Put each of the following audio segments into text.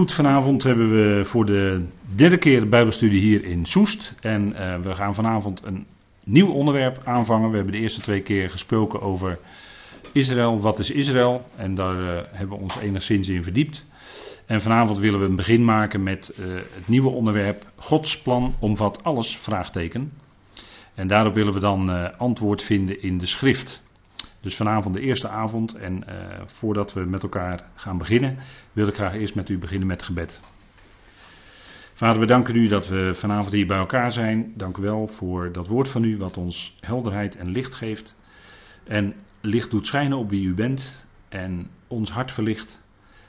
Goed, vanavond hebben we voor de derde keer de Bijbelstudie hier in Soest. En uh, we gaan vanavond een nieuw onderwerp aanvangen. We hebben de eerste twee keer gesproken over Israël. Wat is Israël? En daar uh, hebben we ons enigszins in verdiept. En vanavond willen we een begin maken met uh, het nieuwe onderwerp Gods plan omvat alles? Vraagteken. En daarop willen we dan antwoord vinden in de schrift. Dus vanavond de eerste avond en uh, voordat we met elkaar gaan beginnen, wil ik graag eerst met u beginnen met gebed. Vader, we danken u dat we vanavond hier bij elkaar zijn. Dank u wel voor dat woord van u wat ons helderheid en licht geeft. En licht doet schijnen op wie u bent en ons hart verlicht.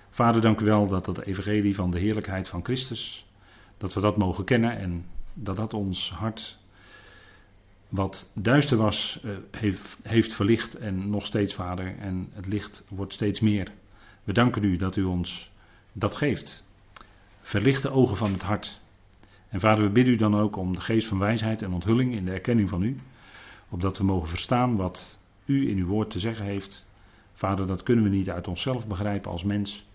Vader, dank u wel dat dat evangelie van de heerlijkheid van Christus, dat we dat mogen kennen en dat dat ons hart wat duister was, uh, heeft, heeft verlicht en nog steeds, Vader. En het licht wordt steeds meer. We danken u dat u ons dat geeft. Verlicht de ogen van het hart. En Vader, we bidden u dan ook om de geest van wijsheid en onthulling in de erkenning van u. Opdat we mogen verstaan wat u in uw woord te zeggen heeft. Vader, dat kunnen we niet uit onszelf begrijpen als mens.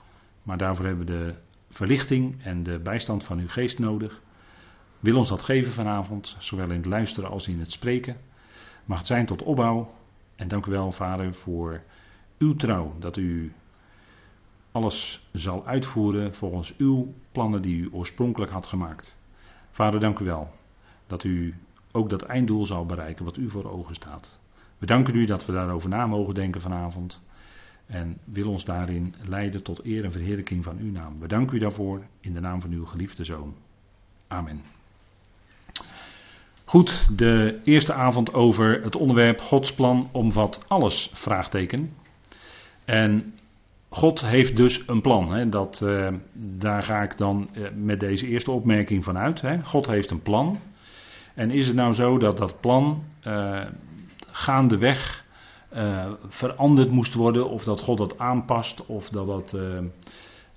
Maar daarvoor hebben we de verlichting en de bijstand van uw geest nodig. Wil ons dat geven vanavond, zowel in het luisteren als in het spreken. Mag het zijn tot opbouw. En dank u wel, Vader, voor uw trouw. Dat u alles zal uitvoeren volgens uw plannen die u oorspronkelijk had gemaakt. Vader, dank u wel dat u ook dat einddoel zal bereiken wat u voor ogen staat. We danken u dat we daarover na mogen denken vanavond. En wil ons daarin leiden tot eer en verheerlijking van uw naam. We danken u daarvoor in de naam van uw geliefde zoon. Amen. Goed, de eerste avond over het onderwerp Gods plan omvat alles, vraagteken. En God heeft dus een plan. Hè, dat, uh, daar ga ik dan uh, met deze eerste opmerking van uit. Hè. God heeft een plan. En is het nou zo dat dat plan uh, gaandeweg veranderd moest worden, of dat God dat aanpast, of dat dat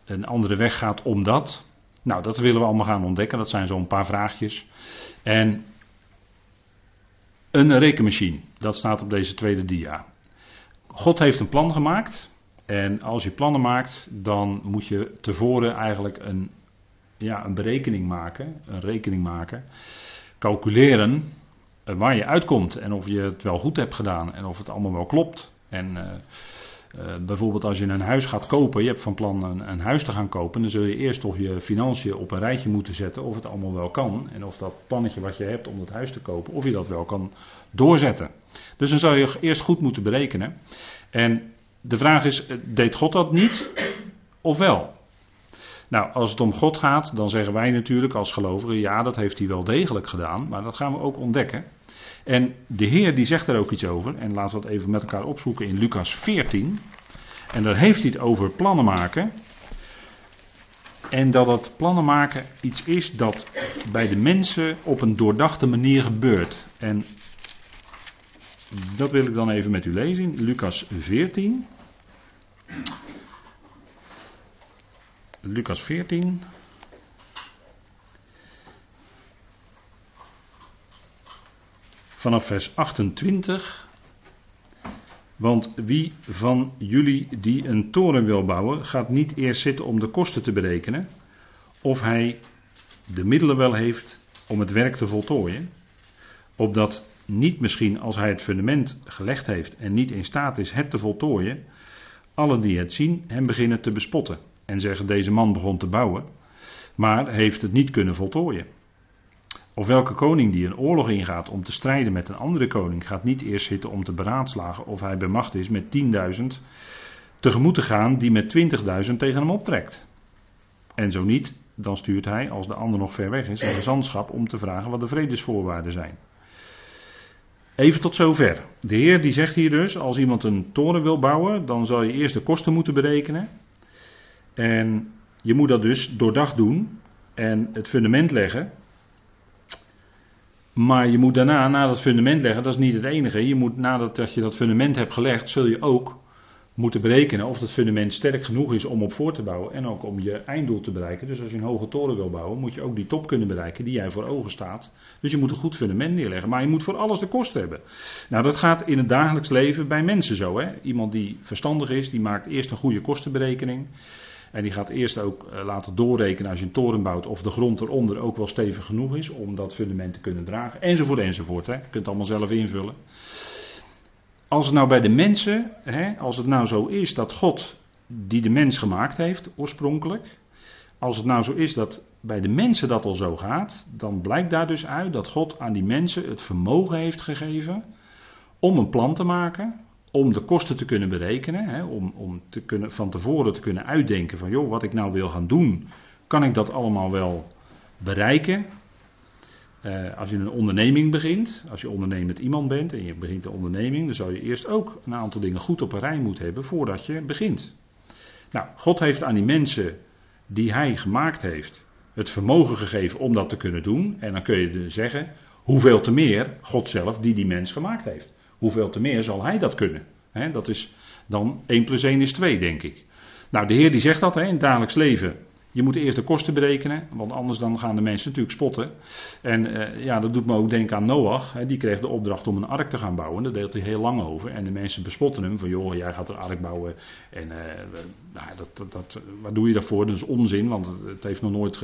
een andere weg gaat om dat? Nou, dat willen we allemaal gaan ontdekken. Dat zijn zo'n paar vraagjes. En een rekenmachine, dat staat op deze tweede dia. God heeft een plan gemaakt. En als je plannen maakt, dan moet je tevoren eigenlijk een, ja, een berekening maken. Een rekening maken. Calculeren waar je uitkomt. En of je het wel goed hebt gedaan. En of het allemaal wel klopt. En uh, uh, bijvoorbeeld als je een huis gaat kopen, je hebt van plan een, een, huis te gaan kopen, dan zul je eerst toch je financiën op een rijtje moeten zetten of het allemaal wel kan. En of dat plannetje wat je hebt om dat huis te kopen, of je dat wel kan doorzetten. Dus dan zou je eerst goed moeten berekenen. En de vraag is, eh, deed God dat niet of wel? Nou, als het om God gaat, dan zeggen wij natuurlijk als gelovigen, ja, dat heeft hij wel degelijk gedaan, maar dat gaan we ook ontdekken. En de Heer die zegt er ook iets over. En laten we het even met elkaar opzoeken in Lucas 14. En daar heeft hij het over plannen maken. En dat het plannen maken iets is dat bij de mensen op een doordachte manier gebeurt. En dat wil ik dan even met u lezen Lucas 14. Lucas 14. Vanaf vers 28. Want wie van jullie die een toren wil bouwen, gaat niet eerst zitten om de kosten te berekenen, of hij de middelen wel heeft om het werk te voltooien, opdat niet misschien als hij het fundament gelegd heeft en niet in staat is het te voltooien, alle die het zien hem beginnen te bespotten en zeggen deze man begon te bouwen, maar heeft het niet kunnen voltooien. Of welke koning die een oorlog ingaat om te strijden met een andere koning, gaat niet eerst zitten om te beraadslagen of hij bemacht is met 10.000 tegemoet te gaan die met 20.000 tegen hem optrekt. En zo niet, dan stuurt hij, als de ander nog ver weg is, een gezantschap om te vragen wat de vredesvoorwaarden zijn. Even tot zover. De Heer die zegt hier dus, als iemand een toren wil bouwen, dan zal je eerst de kosten moeten berekenen. En je moet dat dus doordacht doen en het fundament leggen. Maar je moet daarna, na dat fundament leggen, dat is niet het enige. Je moet nadat je dat fundament hebt gelegd, zul je ook moeten berekenen of dat fundament sterk genoeg is om op voor te bouwen en ook om je einddoel te bereiken. Dus als je een hoge toren wil bouwen, moet je ook die top kunnen bereiken die jij voor ogen staat. Dus je moet een goed fundament neerleggen, maar je moet voor alles de kosten hebben. Nou, dat gaat in het dagelijks leven bij mensen zo. Hè? Iemand die verstandig is, die maakt eerst een goede kostenberekening. En die gaat eerst ook eh, laten doorrekenen als je een toren bouwt of de grond eronder ook wel stevig genoeg is om dat fundament te kunnen dragen. Enzovoort, enzovoort. Hè. Je kunt het allemaal zelf invullen. Als het nou bij de mensen, hè, als het nou zo is dat God die de mens gemaakt heeft oorspronkelijk, als het nou zo is dat bij de mensen dat al zo gaat, dan blijkt daar dus uit dat God aan die mensen het vermogen heeft gegeven om een plan te maken, om de kosten te kunnen berekenen, hè, om, om te kunnen, van tevoren te kunnen uitdenken van joh, wat ik nou wil gaan doen, kan ik dat allemaal wel bereiken? Uh, als je een onderneming begint, als je ondernemend iemand bent en je begint een onderneming, dan zou je eerst ook een aantal dingen goed op een rij moeten hebben voordat je begint. Nou, God heeft aan die mensen die hij gemaakt heeft het vermogen gegeven om dat te kunnen doen. En dan kun je dus zeggen, hoeveel te meer God zelf die die mens gemaakt heeft. Hoeveel te meer zal hij dat kunnen. dat is dan 1 plus 1 is 2, denk ik. Nou, de Heer die zegt dat in het dagelijks leven. Je moet eerst de kosten berekenen, want anders dan gaan de mensen natuurlijk spotten. En uh, ja, dat doet me ook denken aan Noach. Hè, die kreeg de opdracht om een ark te gaan bouwen. Daar deelt hij heel lang over. En de mensen bespotten hem van, joh, jij gaat een ark bouwen. En uh, nou, dat, dat, dat, wat doe je daarvoor? Dat is onzin, want het heeft nog nooit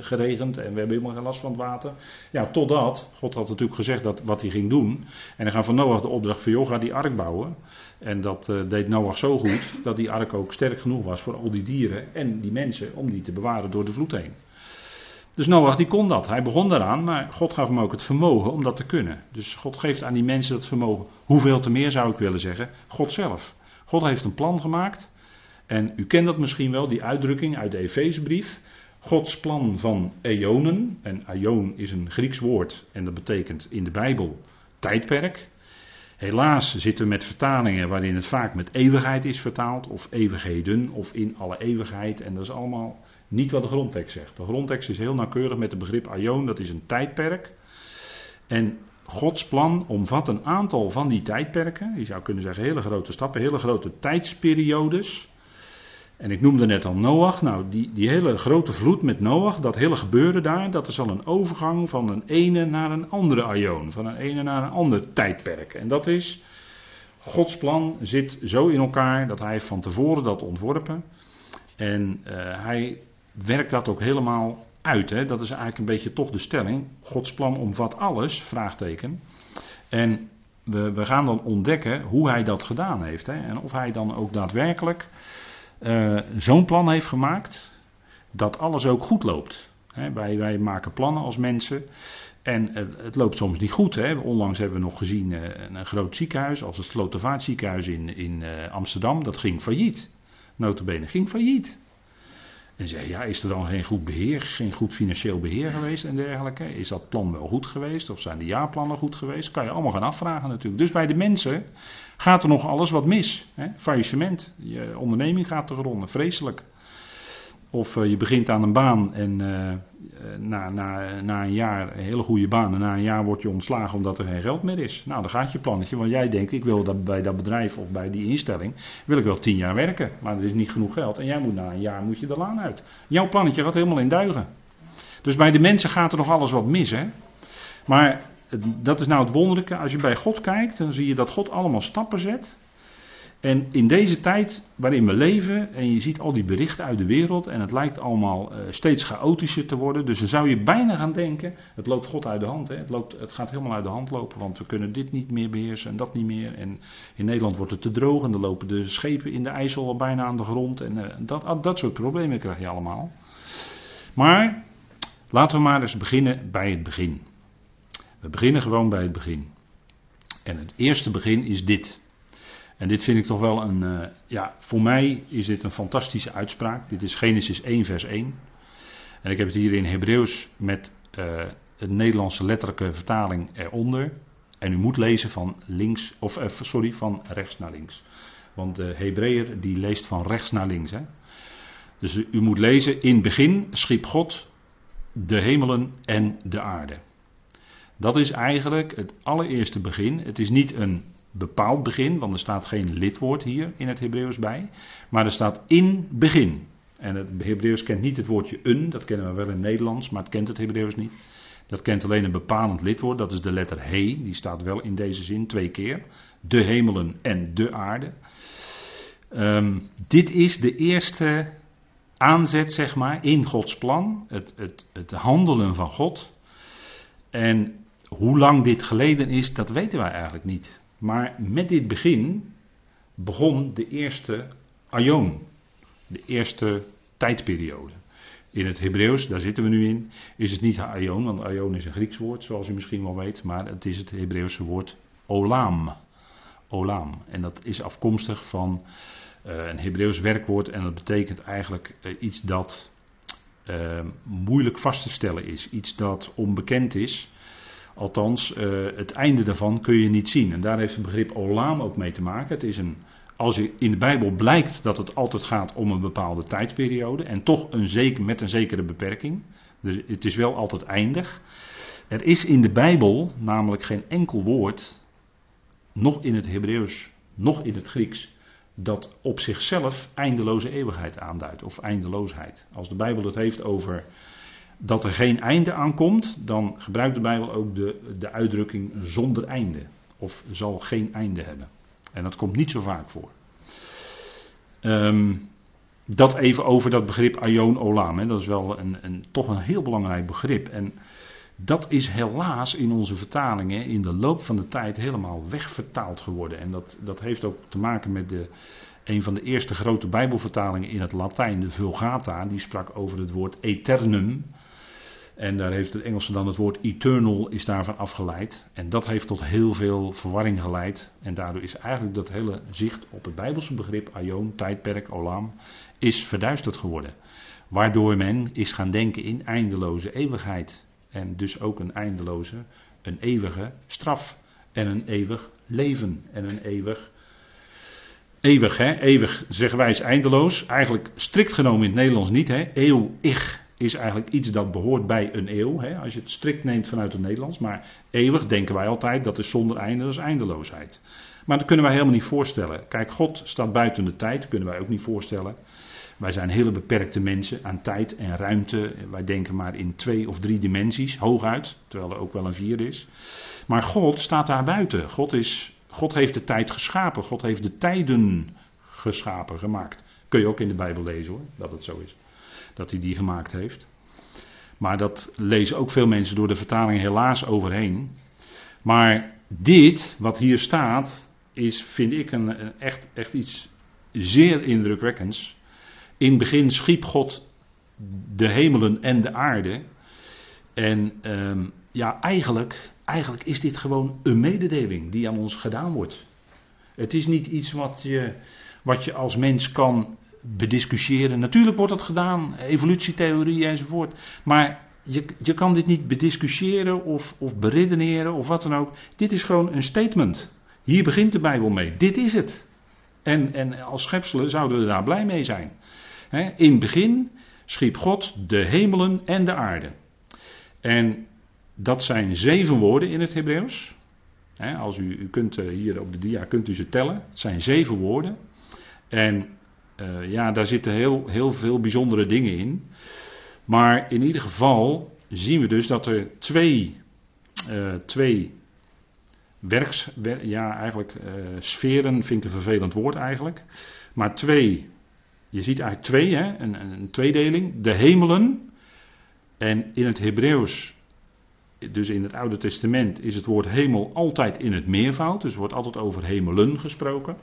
geregend. En we hebben helemaal geen last van het water. Ja, totdat, God had natuurlijk gezegd dat, wat hij ging doen. En dan gaan van Noach de opdracht van, joh, ga die ark bouwen. En dat uh, deed Noach zo goed dat die ark ook sterk genoeg was voor al die dieren en die mensen om die te bewaren door de vloed heen. Dus Noach die kon dat. Hij begon daaraan, maar God gaf hem ook het vermogen om dat te kunnen. Dus God geeft aan die mensen dat vermogen. Hoeveel te meer zou ik willen zeggen? God zelf. God heeft een plan gemaakt. En u kent dat misschien wel, die uitdrukking uit de Efezebrief. Gods plan van eonen. En aion is een Grieks woord en dat betekent in de Bijbel tijdperk. Helaas zitten we met vertalingen waarin het vaak met eeuwigheid is vertaald, of eeuwigheden, of in alle eeuwigheid. En dat is allemaal niet wat de grondtekst zegt. De grondtekst is heel nauwkeurig met het begrip aion, dat is een tijdperk. En Gods plan omvat een aantal van die tijdperken. Je zou kunnen zeggen hele grote stappen, hele grote tijdsperiodes. En ik noemde net al Noach. Nou, die, die hele grote vloed met Noach, dat hele gebeuren daar, dat is al een overgang van een ene naar een andere aion. Van een ene naar een ander tijdperk. En dat is, Gods plan zit zo in elkaar dat hij van tevoren dat ontworpen. En uh, hij werkt dat ook helemaal uit. Hè? Dat is eigenlijk een beetje toch de stelling. Gods plan omvat alles, vraagteken. En we, we gaan dan ontdekken hoe hij dat gedaan heeft. Hè? En of hij dan ook daadwerkelijk uh, zo'n plan heeft gemaakt dat alles ook goed loopt. wij, wij, maken plannen als mensen en het, het loopt soms niet goed. Onlangs hebben we nog gezien uh, een groot ziekenhuis als het Slotervaartziekenhuis in, in Amsterdam. Dat ging failliet. Notabene ging failliet. En zei, ja, is er dan geen goed beheer, geen goed financieel beheer geweest en dergelijke? Is dat plan wel goed geweest of zijn de jaarplannen goed geweest? Kan je allemaal gaan afvragen natuurlijk. Dus bij de mensen gaat er nog alles wat mis. Hè? Faillissement, je onderneming gaat te gronden, vreselijk. Of uh, je begint aan een baan en uh, na, na, na een jaar, een hele goede baan, en na een jaar word je ontslagen omdat er geen geld meer is. Nou, dan gaat je plannetje, want jij denkt, ik wil dat bij dat bedrijf of bij die instelling, wil ik wel tien jaar werken, maar er is niet genoeg geld. En jij moet na een jaar moet je de laan uit. Jouw plannetje gaat helemaal in duigen. Dus bij de mensen gaat er nog alles wat mis, hè. Maar dat is nou het wonderlijke. Als je bij God kijkt, dan zie je dat God allemaal stappen zet. En in deze tijd waarin we leven, en je ziet al die berichten uit de wereld, en het lijkt allemaal uh, steeds chaotischer te worden, dus dan zou je bijna gaan denken, het loopt God uit de hand, hè? Het, loopt, het gaat helemaal uit de hand lopen, want we kunnen dit niet meer beheersen en dat niet meer. En in Nederland wordt het te droog en dan lopen de schepen in de IJssel al bijna aan de grond, en uh, dat, dat soort problemen krijg je allemaal. Maar laten we maar eens beginnen bij het begin. We beginnen gewoon bij het begin. En het eerste begin is dit. En dit vind ik toch wel een, uh, ja, voor mij is dit een fantastische uitspraak. Dit is Genesis 1, vers 1. En ik heb het hier in Hebreeuws met uh, een Nederlandse letterlijke vertaling eronder. En u moet lezen van links, of uh, sorry, van rechts naar links. Want de Hebreeër die leest van rechts naar links. Hè? Dus u moet lezen, in begin schiep God de hemelen en de aarde. Dat is eigenlijk het allereerste begin. Het is niet een bepaald begin, want er staat geen lidwoord hier in het Hebreeuws bij. Maar er staat in begin. En het Hebreeuws kent niet het woordje een, dat kennen we wel in het Nederlands, maar het kent het Hebreeuws niet. Dat kent alleen een bepalend lidwoord, dat is de letter he, die staat wel in deze zin twee keer. De hemelen en de aarde. Um, dit is de eerste aanzet, zeg maar, in Gods plan. Het, het, het handelen van God. En hoe lang dit geleden is, dat weten wij eigenlijk niet. Maar met dit begin begon de eerste Aion. De eerste tijdperiode. In het Hebreeuws, daar zitten we nu in, is het niet Aion, want Aion is een Grieks woord, zoals u misschien wel weet, maar het is het Hebreeuwse woord Olam. Olam. En dat is afkomstig van uh, een Hebreeuws werkwoord en dat betekent eigenlijk uh, iets dat uh, moeilijk vast te stellen is, iets dat onbekend is. Althans, het einde daarvan kun je niet zien. En daar heeft het begrip Olam ook mee te maken. Het is een als je in de Bijbel blijkt dat het altijd gaat om een bepaalde tijdperiode en toch een met een zekere beperking. Dus het is wel altijd eindig. Er is in de Bijbel namelijk geen enkel woord, nog in het Hebreeuws, nog in het Grieks, dat op zichzelf eindeloze eeuwigheid aanduidt of eindeloosheid. Als de Bijbel het heeft over dat er geen einde aankomt, dan gebruikt de Bijbel ook de, de uitdrukking zonder einde of zal geen einde hebben. En dat komt niet zo vaak voor. Um, dat even over dat begrip Aion Olam. Hè. Dat is wel een, een, toch een heel belangrijk begrip. En dat is helaas in onze vertalingen in de loop van de tijd helemaal wegvertaald geworden. En dat, dat heeft ook te maken met de, een van de eerste grote Bijbelvertalingen in het Latijn, de Vulgata. Die sprak over het woord eternum. En daar heeft het Engelse dan het woord eternal is daarvan afgeleid. En dat heeft tot heel veel verwarring geleid. En daardoor is eigenlijk dat hele zicht op het Bijbelse begrip aion, tijdperk, olam, is verduisterd geworden. Waardoor men is gaan denken in eindeloze eeuwigheid. En dus ook een eindeloze, een eeuwige straf. En een eeuwig leven. En een eeuwig. Eeuwig, hè? Eeuwig zeggen wij is eindeloos. Eigenlijk strikt genomen in het Nederlands niet, hè? Eeuwig is eigenlijk iets dat behoort bij een eeuw. Hè, als je het strikt neemt vanuit het Nederlands. Maar eeuwig denken wij altijd, dat is zonder einde, dat is eindeloosheid. Maar dat kunnen wij helemaal niet voorstellen. Kijk, God staat buiten de tijd, kunnen wij ook niet voorstellen. Wij zijn hele beperkte mensen aan tijd en ruimte. Wij denken maar in twee of drie dimensies, hooguit, terwijl er ook wel een vierde is. Maar God staat daar buiten. God, is, God heeft de tijd geschapen. God heeft de tijden geschapen, gemaakt. Kun je ook in de Bijbel lezen hoor, dat het zo is dat hij die gemaakt heeft. Maar dat lezen ook veel mensen door de vertaling helaas overheen. Maar dit, wat hier staat, is, vind ik, een, echt, echt iets zeer indrukwekkends. In het begin schiep God de hemelen en de aarde. En um, ja, eigenlijk, eigenlijk is dit gewoon een mededeling die aan ons gedaan wordt. Het is niet iets wat je, wat je als mens kan bediscussiëren. Natuurlijk wordt dat gedaan, evolutietheorie enzovoort. Maar je, je kan dit niet bediscussiëren of, of beredeneren of wat dan ook. Dit is gewoon een statement. Hier begint de Bijbel mee. Dit is het. En, en als schepselen zouden we daar blij mee zijn. in het begin schiep God de hemelen en de aarde. En dat zijn zeven woorden in het Hebreeuws. als u, u kunt eh, hier op de dia kunt u ze tellen. Het zijn zeven woorden. En uh, ja, daar zitten heel, heel veel bijzondere dingen in. Maar in ieder geval zien we dus dat er twee, uh, twee werks, ja eigenlijk uh, sferen, vind ik een vervelend woord eigenlijk. Maar twee, je ziet eigenlijk twee, hè, een, een tweedeling. De hemelen, en in het Hebreeuws, dus in het Oude Testament, is het woord hemel altijd in het meervoud. Dus er wordt altijd over hemelen gesproken.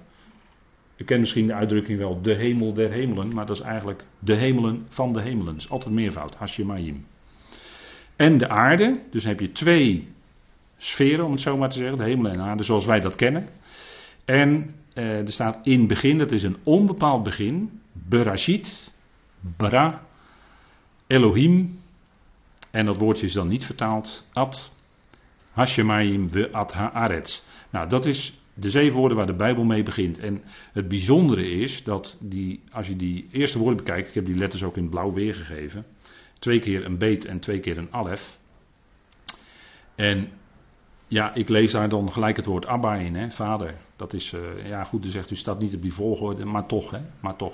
U kent misschien de uitdrukking wel de hemel der hemelen, maar dat is eigenlijk de hemelen van de hemelen. Dat altijd meervoud, Hashemayim. En de aarde, dus heb je twee sferen om het zo maar te zeggen, de hemel en de aarde zoals wij dat kennen. En eh, er staat in begin, dat is een onbepaald begin, Berashit, Bara, Elohim, en dat woordje is dan niet vertaald, Ad, Hashemayim, we Ad Haaretz. Nou, dat is de zeven woorden waar de Bijbel mee begint. En het bijzondere is dat die, als je die eerste woorden bekijkt, ik heb die letters ook in blauw weergegeven. Twee keer een beet en twee keer een alef. En ja, ik lees daar dan gelijk het woord Abba in, hè, vader. Dat is, uh, ja goed, u zegt u staat niet op die volgorde, maar toch, hè, maar toch.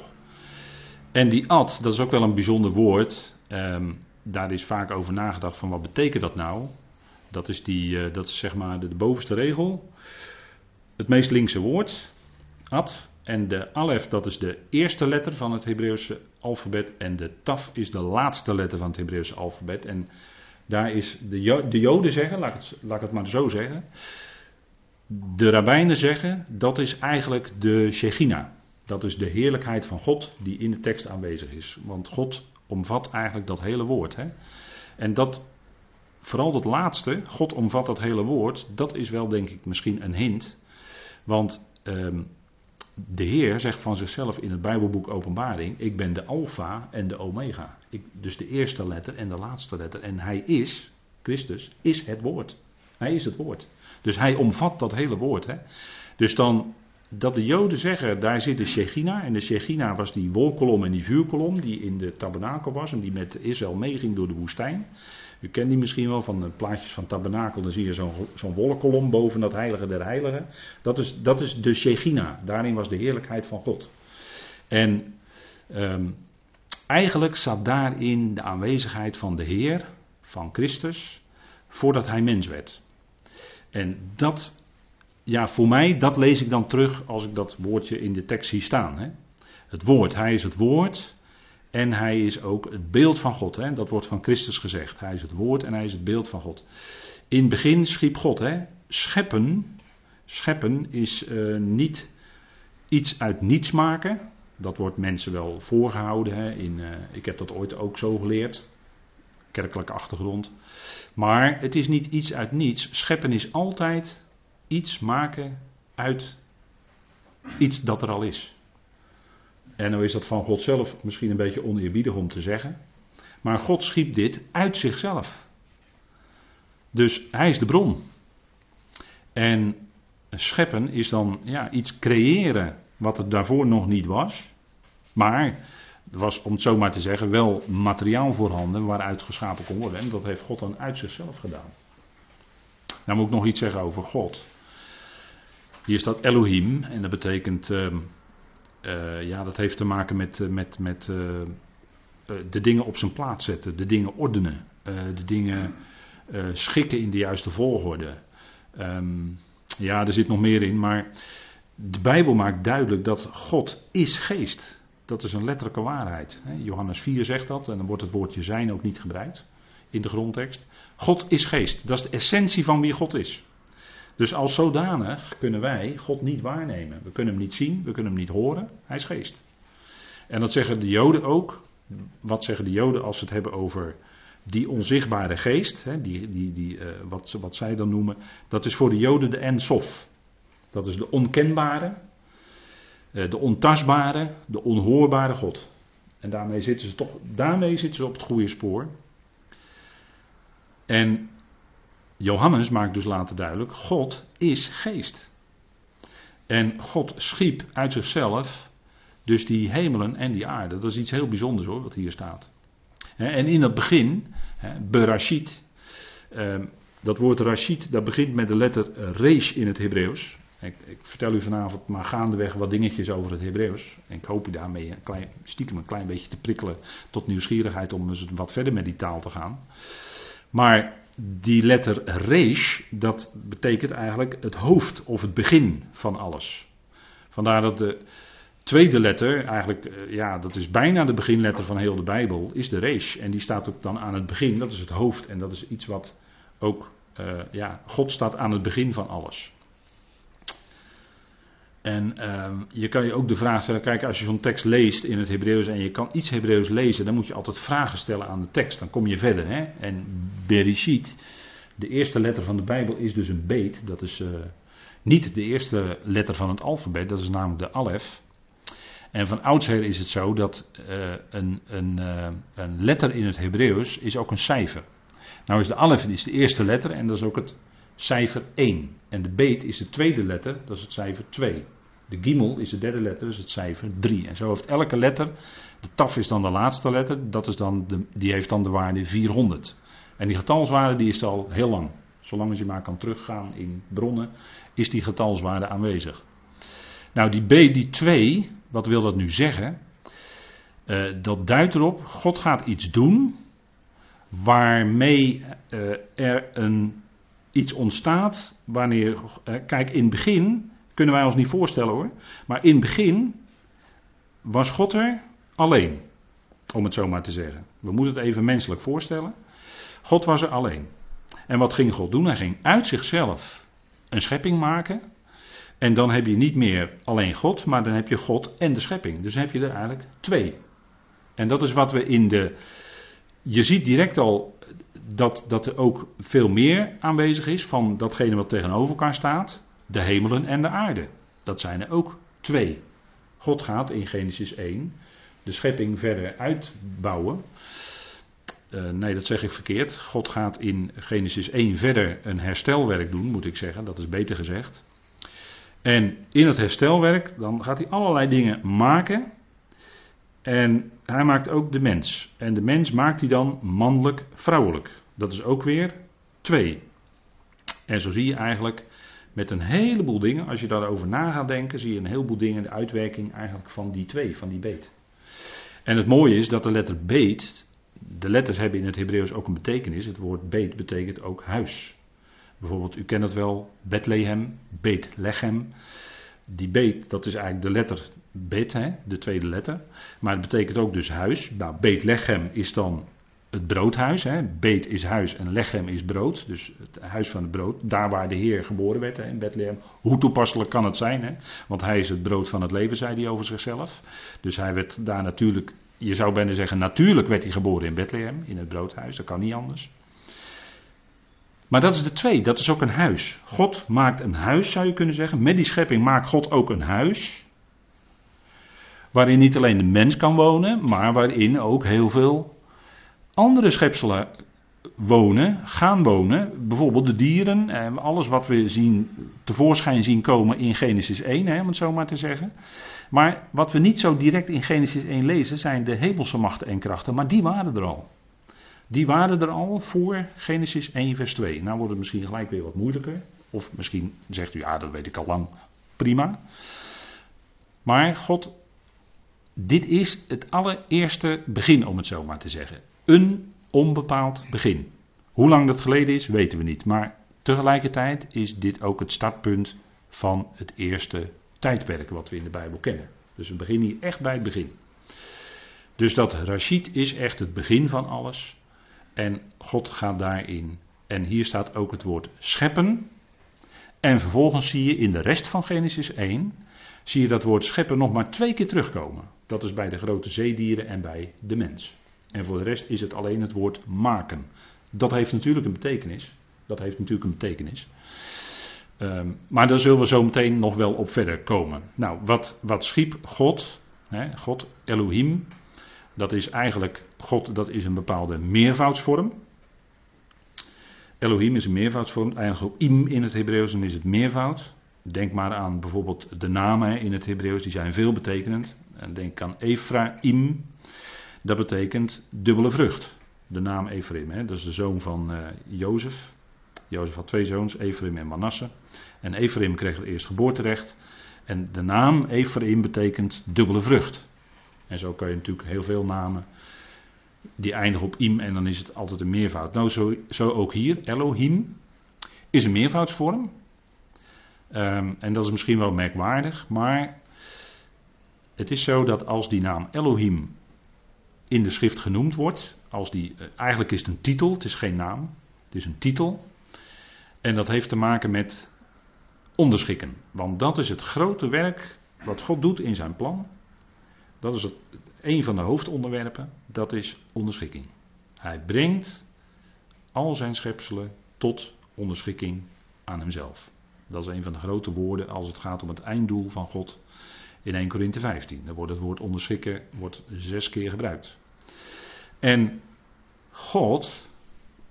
En die ad, dat is ook wel een bijzonder woord. Um, daar is vaak over nagedacht van wat betekent dat nou? Dat is, die, uh, dat is zeg maar de, de bovenste regel het meest linkse woord, ad, En de alef, dat is de eerste letter van het Hebreeuwse alfabet. En de taf is de laatste letter van het Hebreeuwse alfabet. En daar is de, de Joden zeggen, laat ik, het, laat ik het maar zo zeggen. De rabbijnen zeggen, dat is eigenlijk de Shechina. Dat is de heerlijkheid van God die in de tekst aanwezig is. Want God omvat eigenlijk dat hele woord. Hè? En dat, vooral dat laatste, God omvat dat hele woord, dat is wel denk ik misschien een hint. Want ehm, de Heer zegt van zichzelf in het Bijbelboek Openbaring: Ik ben de Alpha en de Omega. Ik, dus de eerste letter en de laatste letter. En Hij is, Christus, is het woord. Hij is het woord. Dus Hij omvat dat hele woord. Hè? Dus dan dat de Joden zeggen, daar zit de Shechina. En de Shechina was die wolkolom en die vuurkolom die in de tabernakel was en die met Israël meeging door de woestijn. U kent die misschien wel van de plaatjes van tabernakel. Dan zie je zo'n zo'n wolkolom boven dat heilige der heiligen. Dat is, dat is de Shechina. Daarin was de heerlijkheid van God. En um, eigenlijk zat daarin de aanwezigheid van de Heer, van Christus, voordat hij mens werd. En dat ja, voor mij, dat lees ik dan terug als ik dat woordje in de tekst zie staan. Hè. Het woord, hij is het woord en hij is ook het beeld van God. Hè. Dat wordt van Christus gezegd. Hij is het woord en hij is het beeld van God. In het begin schiep God. Hè. Scheppen, scheppen is uh, niet iets uit niets maken. Dat wordt mensen wel voorgehouden. Hè. In, uh, ik heb dat ooit ook zo geleerd. Kerkelijke achtergrond. Maar het is niet iets uit niets. Scheppen is altijd iets maken uit iets dat er al is. En nou is dat van God zelf misschien een beetje oneerbiedig om te zeggen. Maar God schiep dit uit zichzelf. Dus hij is de bron. En scheppen is dan ja, iets creëren wat er daarvoor nog niet was. Maar er was, om het zo maar te zeggen, wel materiaal voorhanden waaruit geschapen kon worden. En dat heeft God dan uit zichzelf gedaan. Nou moet ik nog iets zeggen over God. Hier staat Elohim en dat betekent, uh, ja, dat heeft te maken met, eh, met, met uh, de dingen op zijn plaats zetten, de dingen ordenen, de dingen schikken in de juiste volgorde. Um, ja, er zit nog meer in, maar de Bijbel maakt duidelijk dat God is geest. Dat is een letterlijke waarheid. Johannes 4 zegt dat en dan wordt het woordje zijn ook niet gebruikt in de grondtekst. God is geest. Dat is de essentie van wie God is. Dus als zodanig kunnen wij God niet waarnemen. We kunnen hem niet zien, we kunnen hem niet horen. Hij is geest. En dat zeggen de Joden ook. Wat zeggen de Joden als ze het hebben over die onzichtbare geest, hè, die, die, die, uh, wat, wat zij dan noemen, dat is voor de Joden de Ensof. Dat is de onkenbare, uh, de ontastbare, de onhoorbare God. En daarmee zitten ze toch, daarmee zitten ze op het goede spoor. En Johannes maakt dus later duidelijk, God is geest. En God schiep uit zichzelf dus die hemelen en die aarde. Dat is iets heel bijzonders hoor, wat hier staat. En in het begin, Berashit, ehm, dat woord Rashid, dat begint met de letter Resh in het Hebreeuws. Ik, ik, vertel u vanavond maar gaandeweg wat dingetjes over het Hebreeuws. En ik hoop u daarmee een klein, stiekem een klein beetje te prikkelen tot nieuwsgierigheid om eens wat verder met die taal te gaan. Maar die letter resh, dat betekent eigenlijk het hoofd of het begin van alles. Vandaar dat de tweede letter, eigenlijk, eh, ja, dat is bijna de beginletter van heel de Bijbel, is de resh. En die staat ook dan aan het begin, dat is het hoofd. En dat is iets wat ook, uh, ja, God staat aan het begin van alles. En uh, je kan je ook de vraag stellen, kijk, als je zo'n tekst leest in het Hebreeuws en je kan iets Hebreeuws lezen, dan moet je altijd vragen stellen aan de tekst. Dan kom je verder. Hè? En Bereshit, de eerste letter van de Bijbel, is dus een beet. Dat is uh, niet de eerste letter van het alfabet, dat is namelijk de alef. En van oudsher is het zo dat uh, een, een, uh, een, letter in het Hebreeuws is ook een cijfer. Nou is de alef is de eerste letter en dat is ook het cijfer 1. En de beet is de tweede letter, dat is het cijfer 2. De gimel is de derde letter, dus het cijfer 3. En zo heeft elke letter, de taf is dan de laatste letter, dat is dan de, die heeft dan de waarde 400. En die getalswaarde die is al heel lang. Zolang als je maar kan teruggaan in bronnen, is die getalswaarde aanwezig. Nou, die B, die 2, wat wil dat nu zeggen? Uh, dat duidt erop, God gaat iets doen waarmee uh, er een, iets ontstaat wanneer, uh, kijk in het begin Kunnen wij ons niet voorstellen hoor. Maar in het begin was God er alleen. Om het zo maar te zeggen. We moeten het even menselijk voorstellen. God was er alleen. En wat ging God doen? Hij ging uit zichzelf een schepping maken. En dan heb je niet meer alleen God, maar dan heb je God en de schepping. Dus heb je er eigenlijk twee. En dat is wat we in de. Je ziet direct al dat, dat er ook veel meer aanwezig is van datgene wat tegenover elkaar staat. De hemelen en de aarde. Dat zijn er ook twee. God gaat in Genesis 1 de schepping verder uitbouwen. Uh, nee, dat zeg ik verkeerd. God gaat in Genesis 1 verder een herstelwerk doen, moet ik zeggen. Dat is beter gezegd. En in het herstelwerk, dan gaat hij allerlei dingen maken. En hij maakt ook de mens. En de mens maakt hij dan mannelijk-vrouwelijk. Dat is ook weer twee. En zo zie je eigenlijk met een heleboel dingen, als je daarover na gaat denken, zie je een heleboel dingen, de uitwerking eigenlijk van die twee, van die beet. En het mooie is dat de letter beet, de letters hebben in het Hebreeuws ook een betekenis. Het woord beet betekent ook huis. Bijvoorbeeld, u kent het wel, Bethlehem, Beetlechem. Die beet, dat is eigenlijk de letter bet, hè, de tweede letter. Maar het betekent ook dus huis. Nou, Beetlechem is dan het broodhuis. Hè. Beet is huis en lechem is brood. Dus het huis van het brood. Daar waar de Heer geboren werd hè, in Bethlehem. Hoe toepasselijk kan het zijn? Hè? Want hij is het brood van het leven, zei hij over zichzelf. Dus hij werd daar natuurlijk, je zou bijna zeggen, natuurlijk werd hij geboren in Bethlehem. In het broodhuis, dat kan niet anders. Maar dat is de twee, dat is ook een huis. God maakt een huis, zou je kunnen zeggen. Met die schepping maakt God ook een huis. Waarin niet alleen de mens kan wonen, maar waarin ook heel veel andere schepselen wonen, gaan wonen. Bijvoorbeeld de dieren, en alles wat we zien, tevoorschijn zien komen in Genesis 1, hè, om het zo maar te zeggen. Maar wat we niet zo direct in Genesis 1 lezen, zijn de hemelse machten en krachten. Maar die waren er al. Die waren er al voor Genesis 1, vers 2. Nou wordt het misschien gelijk weer wat moeilijker. Of misschien zegt u, ja, dat weet ik al lang. Prima. Maar God, dit is het allereerste begin, om het zo maar te zeggen. Een onbepaald begin. Hoe lang dat geleden is, weten we niet. Maar tegelijkertijd is dit ook het startpunt van het eerste tijdperk wat we in de Bijbel kennen. Dus we beginnen hier echt bij het begin. Dus dat Rashid is echt het begin van alles. En God gaat daarin. En hier staat ook het woord scheppen. En vervolgens zie je in de rest van Genesis 1, zie je dat woord scheppen nog maar twee keer terugkomen. Dat is bij de grote zeedieren en bij de mens. En voor de rest is het alleen het woord maken. Dat heeft natuurlijk een betekenis. Dat heeft natuurlijk een betekenis. Um, maar daar zullen we zo meteen nog wel op verder komen. Nou, wat, wat schiep God? Hè, God, Elohim. Dat is eigenlijk, God, dat is een bepaalde meervoudsvorm. Elohim is een meervoudsvorm. Eigenlijk ook im in het Hebreeuws is het meervoud. Denk maar aan bijvoorbeeld de namen in het Hebreeuws, die zijn veel betekenend. En denk aan Ephraim, dat betekent dubbele vrucht. De naam Ephraim, hè? dat is de zoon van uh, Jozef. Jozef had twee zoons, Ephraim en Manasse. En Ephraim kreeg het eerst geboorterecht. En de naam Ephraim betekent dubbele vrucht. En zo kan je natuurlijk heel veel namen die eindigen op im en dan is het altijd een meervoud. Nou, zo, zo ook hier. Elohim is een meervoudsvorm. Um, en dat is misschien wel merkwaardig, maar het is zo dat als die naam Elohim in de schrift genoemd wordt, als die, eh, eigenlijk is het een titel, het is geen naam, het is een titel. En dat heeft te maken met onderschikken. Want dat is het grote werk wat God doet in zijn plan. Dat is het, een van de hoofdonderwerpen, dat is onderschikking. Hij brengt al zijn schepselen tot onderschikking aan hemzelf. Dat is een van de grote woorden als het gaat om het einddoel van God in 1 Korinthe 15. Daar wordt het woord onderschikken wordt zes keer gebruikt. En God,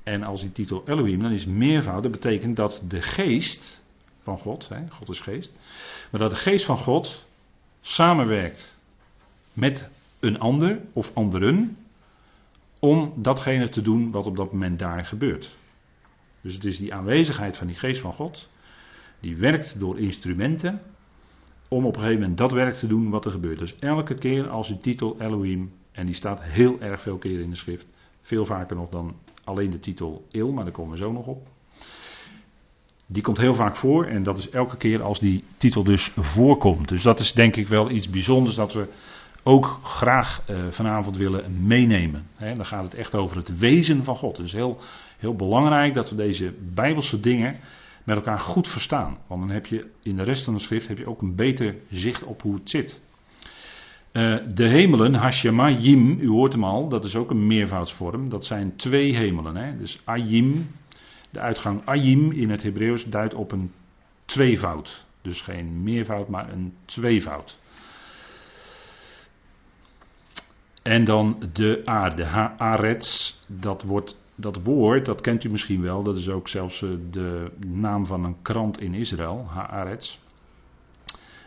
en als die titel Elohim, dan is meervoud, dat betekent dat de geest van God, hè, God is geest, maar dat de geest van God samenwerkt met een ander of anderen om datgene te doen wat op dat moment daar gebeurt. Dus het is die aanwezigheid van die geest van God, die werkt door instrumenten om op een gegeven moment dat werk te doen wat er gebeurt. Dus elke keer als die titel Elohim, en die staat heel erg veel keer in de schrift, veel vaker nog dan alleen de titel Il, maar daar komen we zo nog op. Die komt heel vaak voor en dat is elke keer als die titel dus voorkomt. Dus dat is denk ik wel iets bijzonders dat we ook graag uh, vanavond willen meenemen. Dan gaat het echt over het wezen van God. Is heel, heel belangrijk dat we deze bijbelse dingen met elkaar goed verstaan. Want dan heb je in de rest van de schrift heb je ook een beter zicht op hoe het zit. Uh, de hemelen, Hashemayim, u hoort hem al, dat is ook een meervoudsvorm. Dat zijn twee hemelen. Hè? Dus Ayim, de uitgang Ayim in het Hebreeuws duidt op een tweevoud. Dus geen meervoud, maar een tweevoud. En dan de aarde, Haaretz, dat, wordt, dat woord, dat kent u misschien wel, dat is ook zelfs eh, de naam van een krant in Israël, Haaretz.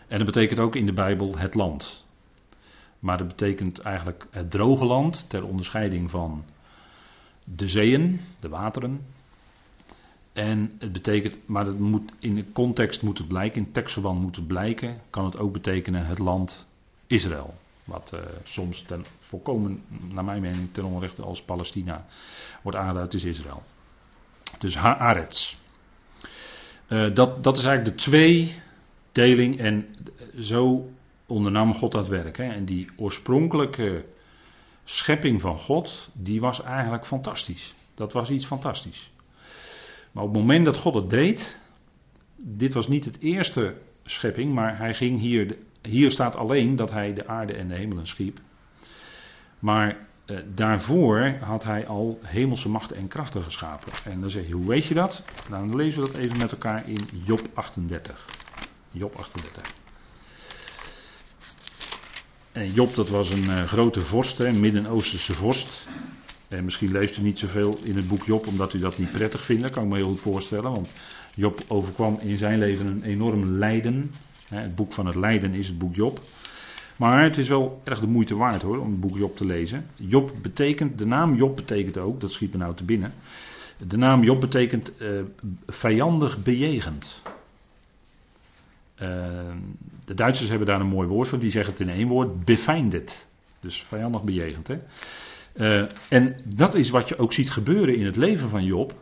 En dat betekent ook in de Bijbel het land. Maar dat betekent eigenlijk het droge land, ter onderscheiding van de zeeën, de wateren. En het betekent, maar het moet, in de context moet het blijken, in tekstverband moet het blijken, kan het ook betekenen het land Israël. Wat uh, soms ten volkomen, naar mijn mening, ten onrechte als Palestina wordt aangeduid, is Israël. Dus Haaretz. Uh, dat, dat is eigenlijk de tweedeling en zo ondernam God dat werk. Hè. En die oorspronkelijke schepping van God, die was eigenlijk fantastisch. Dat was iets fantastisch. Maar op het moment dat God het deed, dit was niet het eerste schepping, maar hij ging hier hier staat alleen dat hij de aarde en de hemelen schiep. Maar eh, daarvoor had hij al hemelse machten en krachten geschapen. En dan zeg je, hoe weet je dat? Nou, dan lezen we dat even met elkaar in Job 38. Job 38. En Job, dat was een uh, grote vorst, een Midden-Oosterse vorst. En misschien leest u niet zoveel in het boek Job, omdat u dat niet prettig vindt. Dat kan ik me heel goed voorstellen. Want Job overkwam in zijn leven een enorm lijden. Het boek van het lijden is het boek Job. Maar het is wel erg de moeite waard hoor, om het boek Job te lezen. Job betekent, de naam Job betekent ook, dat schiet me nou te binnen. De naam Job betekent uh, vijandig bejegend. Uh, de Duitsers hebben daar een mooi woord voor, die zeggen het in één woord, befeindet. Dus vijandig bejegend. Hè? Uh, en dat is wat je ook ziet gebeuren in het leven van Job.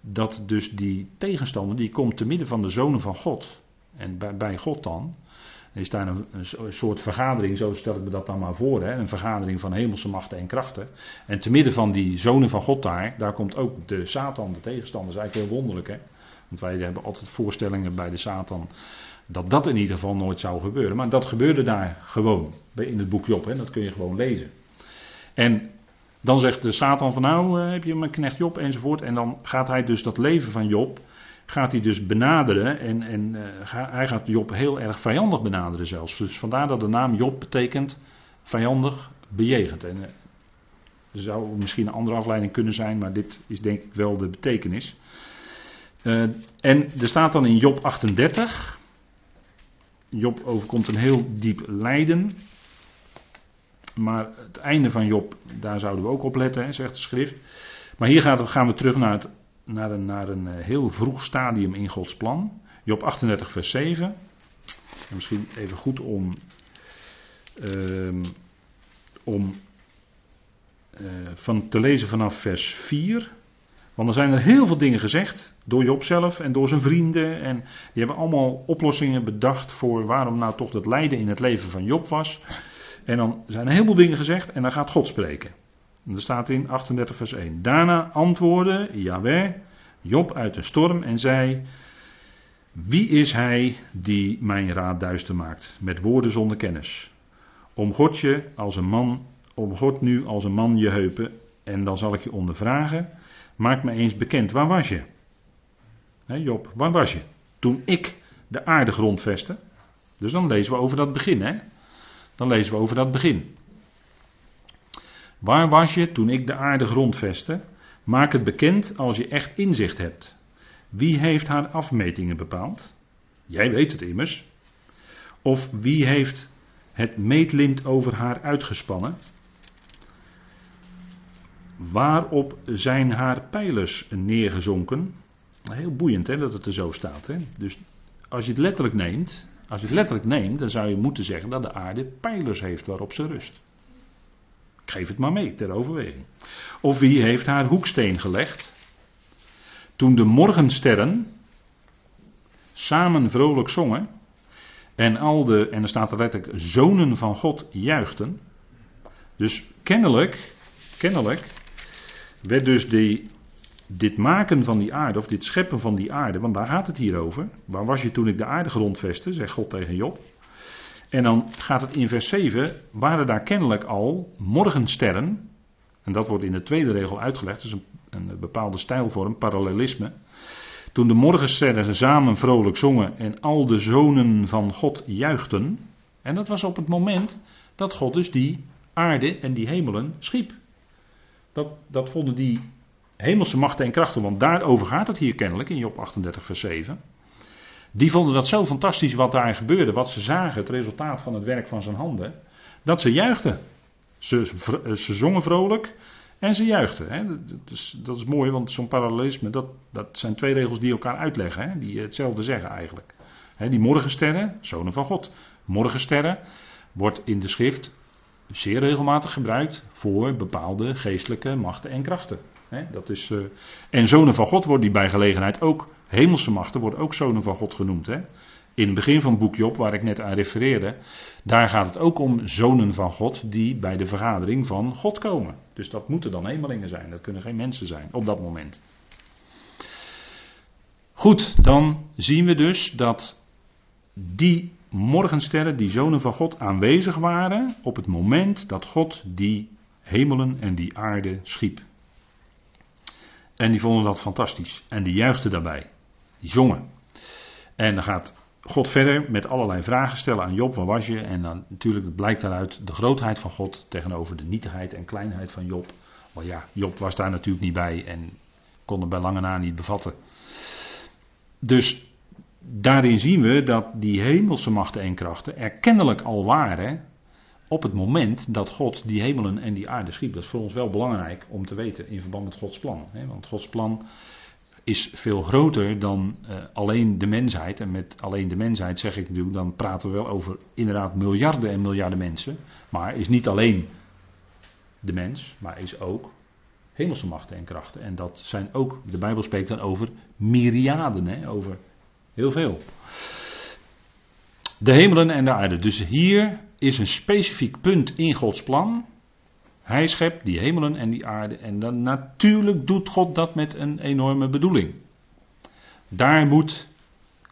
Dat dus die tegenstander, die komt te midden van de zonen van God. En bij, God dan is daar een, een, soort vergadering, zo stel ik me dat dan maar voor, hè, een vergadering van hemelse machten en krachten. En te midden van die zonen van God daar, daar komt ook de Satan, de tegenstander. Dat is eigenlijk heel wonderlijk, hè. Want wij hebben altijd voorstellingen bij de Satan dat dat in ieder geval nooit zou gebeuren. Maar dat gebeurde daar gewoon, in het boek Job, hè, dat kun je gewoon lezen. En dan zegt de Satan van nou, eh, heb je mijn knecht Job enzovoort. En dan gaat hij dus dat leven van Job gaat hij dus benaderen. En, en uh, hij gaat Job heel erg vijandig benaderen zelfs. Dus vandaar dat de naam Job betekent vijandig bejegend. En, uh, er zou misschien een andere afleiding kunnen zijn, maar dit is denk ik wel de betekenis. Uh, en er staat dan in Job 38. Job overkomt een heel diep lijden. Maar het einde van Job, daar zouden we ook op letten, hè, zegt de schrift. Maar hier gaan we terug naar het naar een, naar een eh, heel vroeg stadium in Gods plan. Job 38, vers 7. En misschien even goed om, uh, om uh, van te lezen vanaf vers 4. Want er zijn er heel veel dingen gezegd door Job zelf en door zijn vrienden. En die hebben allemaal oplossingen bedacht voor waarom nou toch dat lijden in het leven van Job was. En dan zijn er heel veel dingen gezegd en dan gaat God spreken. Er staat in 38 vers 1. Daarna antwoordde Yahweh Job uit de storm en zei: Wie is hij die mijn raad duister maakt met woorden zonder kennis? Om God je als een man, om God nu als een man je heupen en dan zal ik je ondervragen. Maak me eens bekend, waar was je? Job, waar was je? Toen ik de aarde grondvestte. Dus dan lezen we over dat begin, hè? Dan lezen we over dat begin. Waar was je toen ik de aarde grondvestte? Maak het bekend als je echt inzicht hebt. Wie heeft haar afmetingen bepaald? Jij weet het immers. Of wie heeft het meetlint over haar uitgespannen? Waarop zijn haar pijlers neergezonken? Heel boeiend hè, dat het er zo staat. Hè? Dus als je het letterlijk neemt, als je het letterlijk neemt, dan zou je moeten zeggen dat de aarde pijlers heeft waarop ze rust. Geef het maar mee ter overweging. Of wie heeft haar hoeksteen gelegd? Toen de morgensterren, samen vrolijk zongen. En al de, en er staat er letterlijk, zonen van God juichten. Dus kennelijk, kennelijk, werd dus die, dit maken van die aarde, of dit scheppen van die aarde, want daar gaat het hier over. Waar was je toen ik de aarde grondvestte, zegt God tegen Job. En dan gaat het in vers 7, waren daar kennelijk al morgensterren, en dat wordt in de tweede regel uitgelegd, dus een, een bepaalde stijlvorm, parallelisme. Toen de morgensterren samen vrolijk zongen en al de zonen van God juichten. En dat was op het moment dat God dus die aarde en die hemelen schiep. Dat, dat vonden die hemelse machten en krachten, want daarover gaat het hier kennelijk in Job 38, vers 7. Die vonden dat zo fantastisch wat daar gebeurde, wat ze zagen, het resultaat van het werk van zijn handen, dat ze juichten. Ze, ze zongen vrolijk en ze juichten. Hè. Dat, is, dat is mooi, want zo'n parallelisme, dat, dat zijn twee regels die elkaar uitleggen, hè, die hetzelfde zeggen eigenlijk. Hè, die morgensterren, zonen van God. Morgensterren wordt in de schrift zeer regelmatig gebruikt voor bepaalde geestelijke machten en krachten. dat is, uh, en zonen van God worden die bij gelegenheid ook, hemelse machten worden ook zonen van God genoemd. In het begin van het boek Job, waar ik net aan refereerde, daar gaat het ook om zonen van God die bij de vergadering van God komen. Dus dat moeten dan hemelingen zijn, dat kunnen geen mensen zijn op dat moment. Goed, dan zien we dus dat die morgensterren, die zonen van God, aanwezig waren op het moment dat God die hemelen en die aarde schiep. En die vonden dat fantastisch en die juichten daarbij. Die zongen. En dan gaat God verder met allerlei vragen stellen aan Job, waar was je? En dan natuurlijk blijkt daaruit de grootheid van God tegenover de nietigheid en kleinheid van Job. Maar ja, Job was daar natuurlijk niet bij en kon het bij lange na niet bevatten. Dus daarin zien we dat die hemelse machten en krachten er kennelijk al waren op het moment dat God die hemelen en die aarde schiep. Dat is voor ons wel belangrijk om te weten in verband met Gods plan. Want Gods plan is veel groter dan uh, alleen de mensheid. En met alleen de mensheid zeg ik natuurlijk, dan praten we wel over inderdaad miljarden en miljarden mensen. Maar is niet alleen de mens, maar is ook hemelse machten en krachten. En dat zijn ook, de Bijbel spreekt dan over myriaden, hè, over heel veel. De hemelen en de aarde. Dus hier is een specifiek punt in Gods plan. Hij schept die hemelen en die aarde. En dan natuurlijk doet God dat met een enorme bedoeling. Daar moet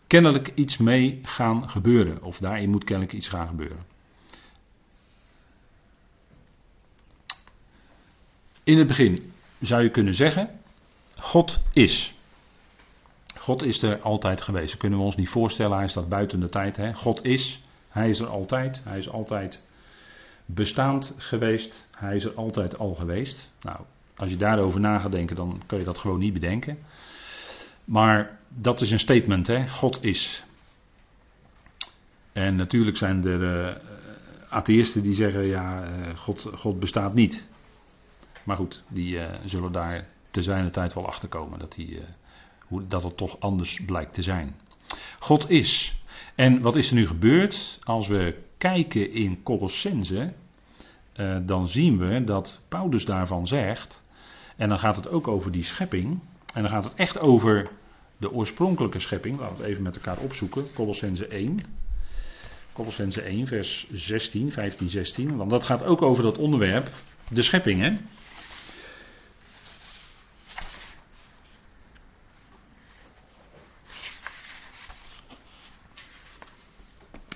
kennelijk iets mee gaan gebeuren. Of daarin moet kennelijk iets gaan gebeuren. In het begin zou je kunnen zeggen: God is. God is er altijd geweest. Dat kunnen we ons niet voorstellen. Hij staat buiten de tijd. Hè? God is. Hij is er altijd. Hij is altijd bestaand geweest. Hij is er altijd al geweest. Nou, als je daarover na gaat denken, dan kun je dat gewoon niet bedenken. Maar dat is een statement, hè? God is. En natuurlijk zijn er uh, atheïsten die zeggen, ja, uh, God, God bestaat niet. Maar goed, die uh, zullen daar te zijner tijd wel achter komen dat, die, hoe, dat het toch anders blijkt te zijn. God is. En wat is er nu gebeurd? Als we kijken in Colossense, uh, dan zien we dat Paulus daarvan zegt, en dan gaat het ook over die schepping, en dan gaat het echt over de oorspronkelijke schepping, laten we het even met elkaar opzoeken, Colossense 1. Colossense 1, vers 16, 15, 16, want dat gaat ook over dat onderwerp, de schepping, hè.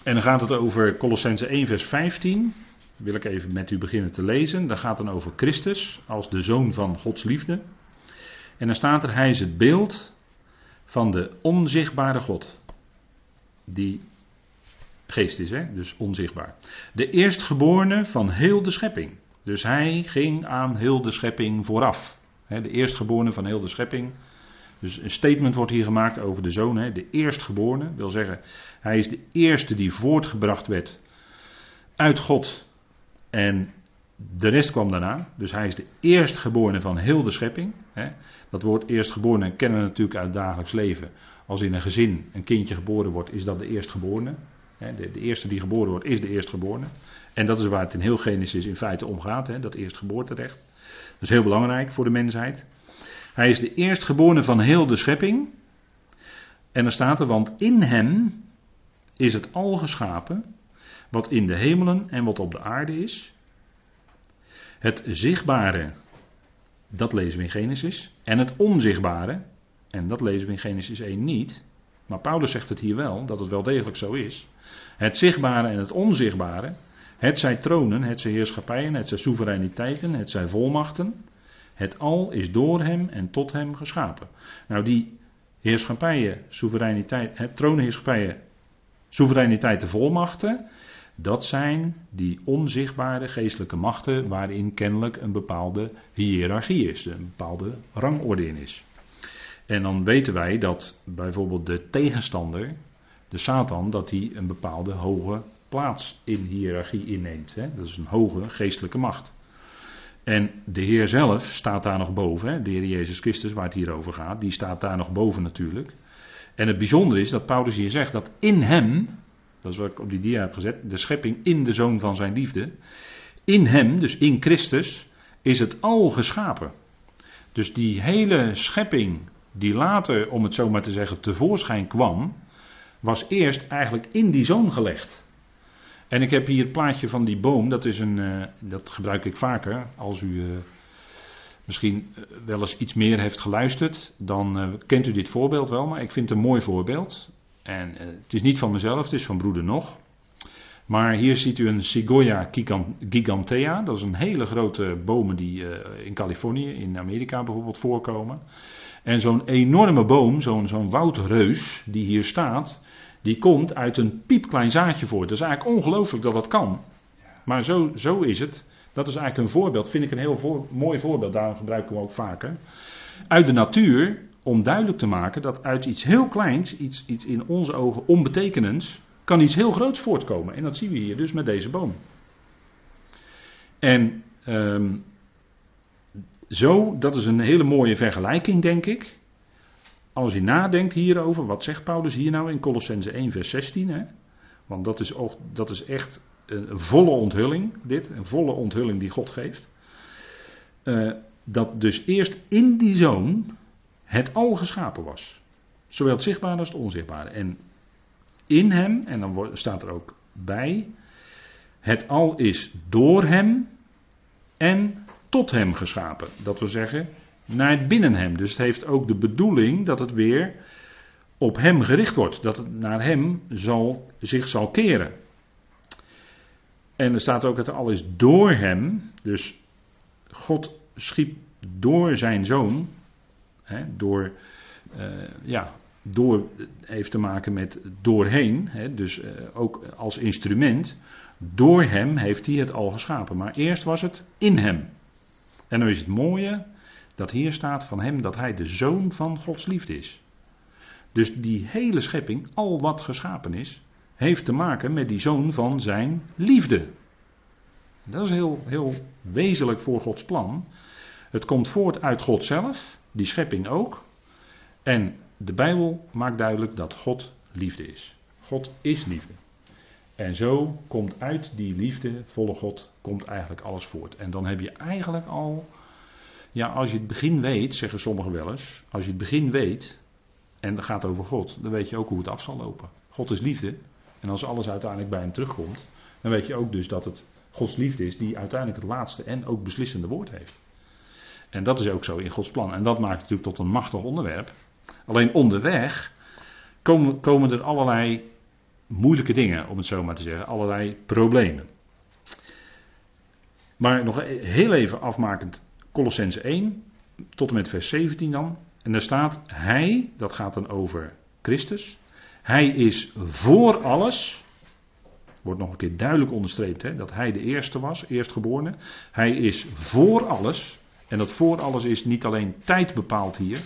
En dan gaat het over Colossense 1, vers 15. Wil ik even met u beginnen te lezen. Dat gaat dan over Christus als de zoon van Gods liefde. En dan staat er: Hij is het beeld van de onzichtbare God. Die geest is, hè? dus onzichtbaar. De eerstgeborene van heel de schepping. Dus hij ging aan heel de schepping vooraf. De eerstgeborene van heel de schepping. Dus een statement wordt hier gemaakt over de zoon. Hè? De eerstgeborene wil zeggen, hij is de eerste die voortgebracht werd uit God. En de rest kwam daarna. Dus hij is de eerstgeborene van heel de schepping. Hè? Dat woord eerstgeborene kennen we natuurlijk uit het dagelijks leven. Als in een gezin een kindje geboren wordt, is dat de eerstgeborene. De, de eerste die geboren wordt, is de eerstgeborene. En dat is waar het in heel Genesis in feite om gaat, hè? dat eerstgeboorterecht. Dat is heel belangrijk voor de mensheid. Hij is de eerstgeborene van heel de schepping. En dan staat er, want in hem is het al geschapen, wat in de hemelen en wat op de aarde is. Het zichtbare, dat lezen we in Genesis. En het onzichtbare, en dat lezen we in Genesis 1 niet. Maar Paulus zegt het hier wel, dat het wel degelijk zo is. Het zichtbare en het onzichtbare, het zijn tronen, het zijn heerschappijen, het zijn soevereiniteiten, het zijn volmachten. Het al is door hem en tot hem geschapen. Nou, die heerschappijen, soevereiniteit, het tronenheerschappijen, soevereiniteiten, volmachten, dat zijn die onzichtbare geestelijke machten waarin kennelijk een bepaalde hiërarchie is, een bepaalde rangorde in is. En dan weten wij dat bijvoorbeeld de tegenstander, de Satan, dat hij een bepaalde hoge plaats in hiërarchie inneemt. Hè? Dat is een hoge geestelijke macht. En de Heer zelf staat daar nog boven. Hè? De Heer Jezus Christus, waar het hier over gaat, die staat daar nog boven natuurlijk. En het bijzondere is dat Paulus hier zegt dat in hem, dat is wat ik op die dia heb gezet, de schepping in de zoon van zijn liefde, in hem, dus in Christus, is het al geschapen. Dus die hele schepping die later, om het zo maar te zeggen, tevoorschijn kwam, was eerst eigenlijk in die zoon gelegd. En ik heb hier het plaatje van die boom, dat, is een, uh, dat gebruik ik vaker. Als u uh, misschien eh, wel eens iets meer heeft geluisterd, dan kent u dit voorbeeld wel, maar ik vind het een mooi voorbeeld. En het is niet van mezelf, het is van broeder Nog. Maar hier ziet u een Sequoia gigantea. Dat is een hele grote bomen die in Californië, in Amerika bijvoorbeeld voorkomen. En zo'n enorme boom, zo'n zo'n woudreus die hier staat, die komt uit een piepklein zaadje voort. Dat is eigenlijk ongelooflijk dat dat kan. Maar zo, zo is het. Dat is eigenlijk een voorbeeld, vind ik een heel voor, mooi voorbeeld, daarom gebruiken we hem ook vaker. Uit de natuur, om duidelijk te maken dat uit iets heel kleins, iets, iets in onze ogen onbetekenends, kan iets heel groots voortkomen. En dat zien we hier dus met deze boom. En um, zo, dat is een hele mooie vergelijking, denk ik. Als je nadenkt hierover, wat zegt Paulus hier nou in Colossense 1, vers 16? Hè? Want dat is, dat is echt een volle onthulling, dit, een volle onthulling die God geeft. Uh, dat dus eerst in die zoon het al geschapen was. Zowel het zichtbare als het onzichtbare. En in hem, en dan staat er ook bij, het al is door hem en tot hem geschapen. Dat wil zeggen, naar binnen hem. Dus het heeft ook de bedoeling dat het weer op hem gericht wordt. Dat het naar hem zal, zich zal keren. En er staat ook dat er alles door hem. Dus God schiep door zijn zoon. Hè, door, uh, ja, door heeft te maken met doorheen. Hè, dus uh, ook als instrument. Door hem heeft hij het al geschapen. Maar eerst was het in hem. En dan is het mooie dat hier staat van hem dat hij de zoon van Gods liefde is. Dus die hele schepping, al wat geschapen is, heeft te maken met die zoon van zijn liefde. Dat is heel, heel wezenlijk voor Gods plan. Het komt voort uit God zelf, die schepping ook. En de Bijbel maakt duidelijk dat God liefde is. God is liefde. En zo komt uit die liefde, volle God, komt eigenlijk alles voort. En dan heb je eigenlijk al, ja, als je het begin weet, zeggen sommigen wel eens, als je het begin weet, en dat gaat over God, dan weet je ook hoe het af zal lopen. God is liefde. En als alles uiteindelijk bij hem terugkomt, dan weet je ook dus dat het Gods liefde is die uiteindelijk het laatste en ook beslissende woord heeft. En dat is ook zo in Gods plan. En dat maakt het natuurlijk tot een machtig onderwerp. Alleen onderweg komen, komen er allerlei moeilijke dingen, om het zo maar te zeggen. Allerlei problemen. Maar nog heel even afmakend, Colossense 1, tot en met vers 17 dan. En daar staat, hij, dat gaat dan over Christus. Hij is voor alles. Wordt nog een keer duidelijk onderstreept, hè, dat hij de eerste was, eerstgeborene. Hij is voor alles. En dat voor alles is niet alleen tijd bepaald hier,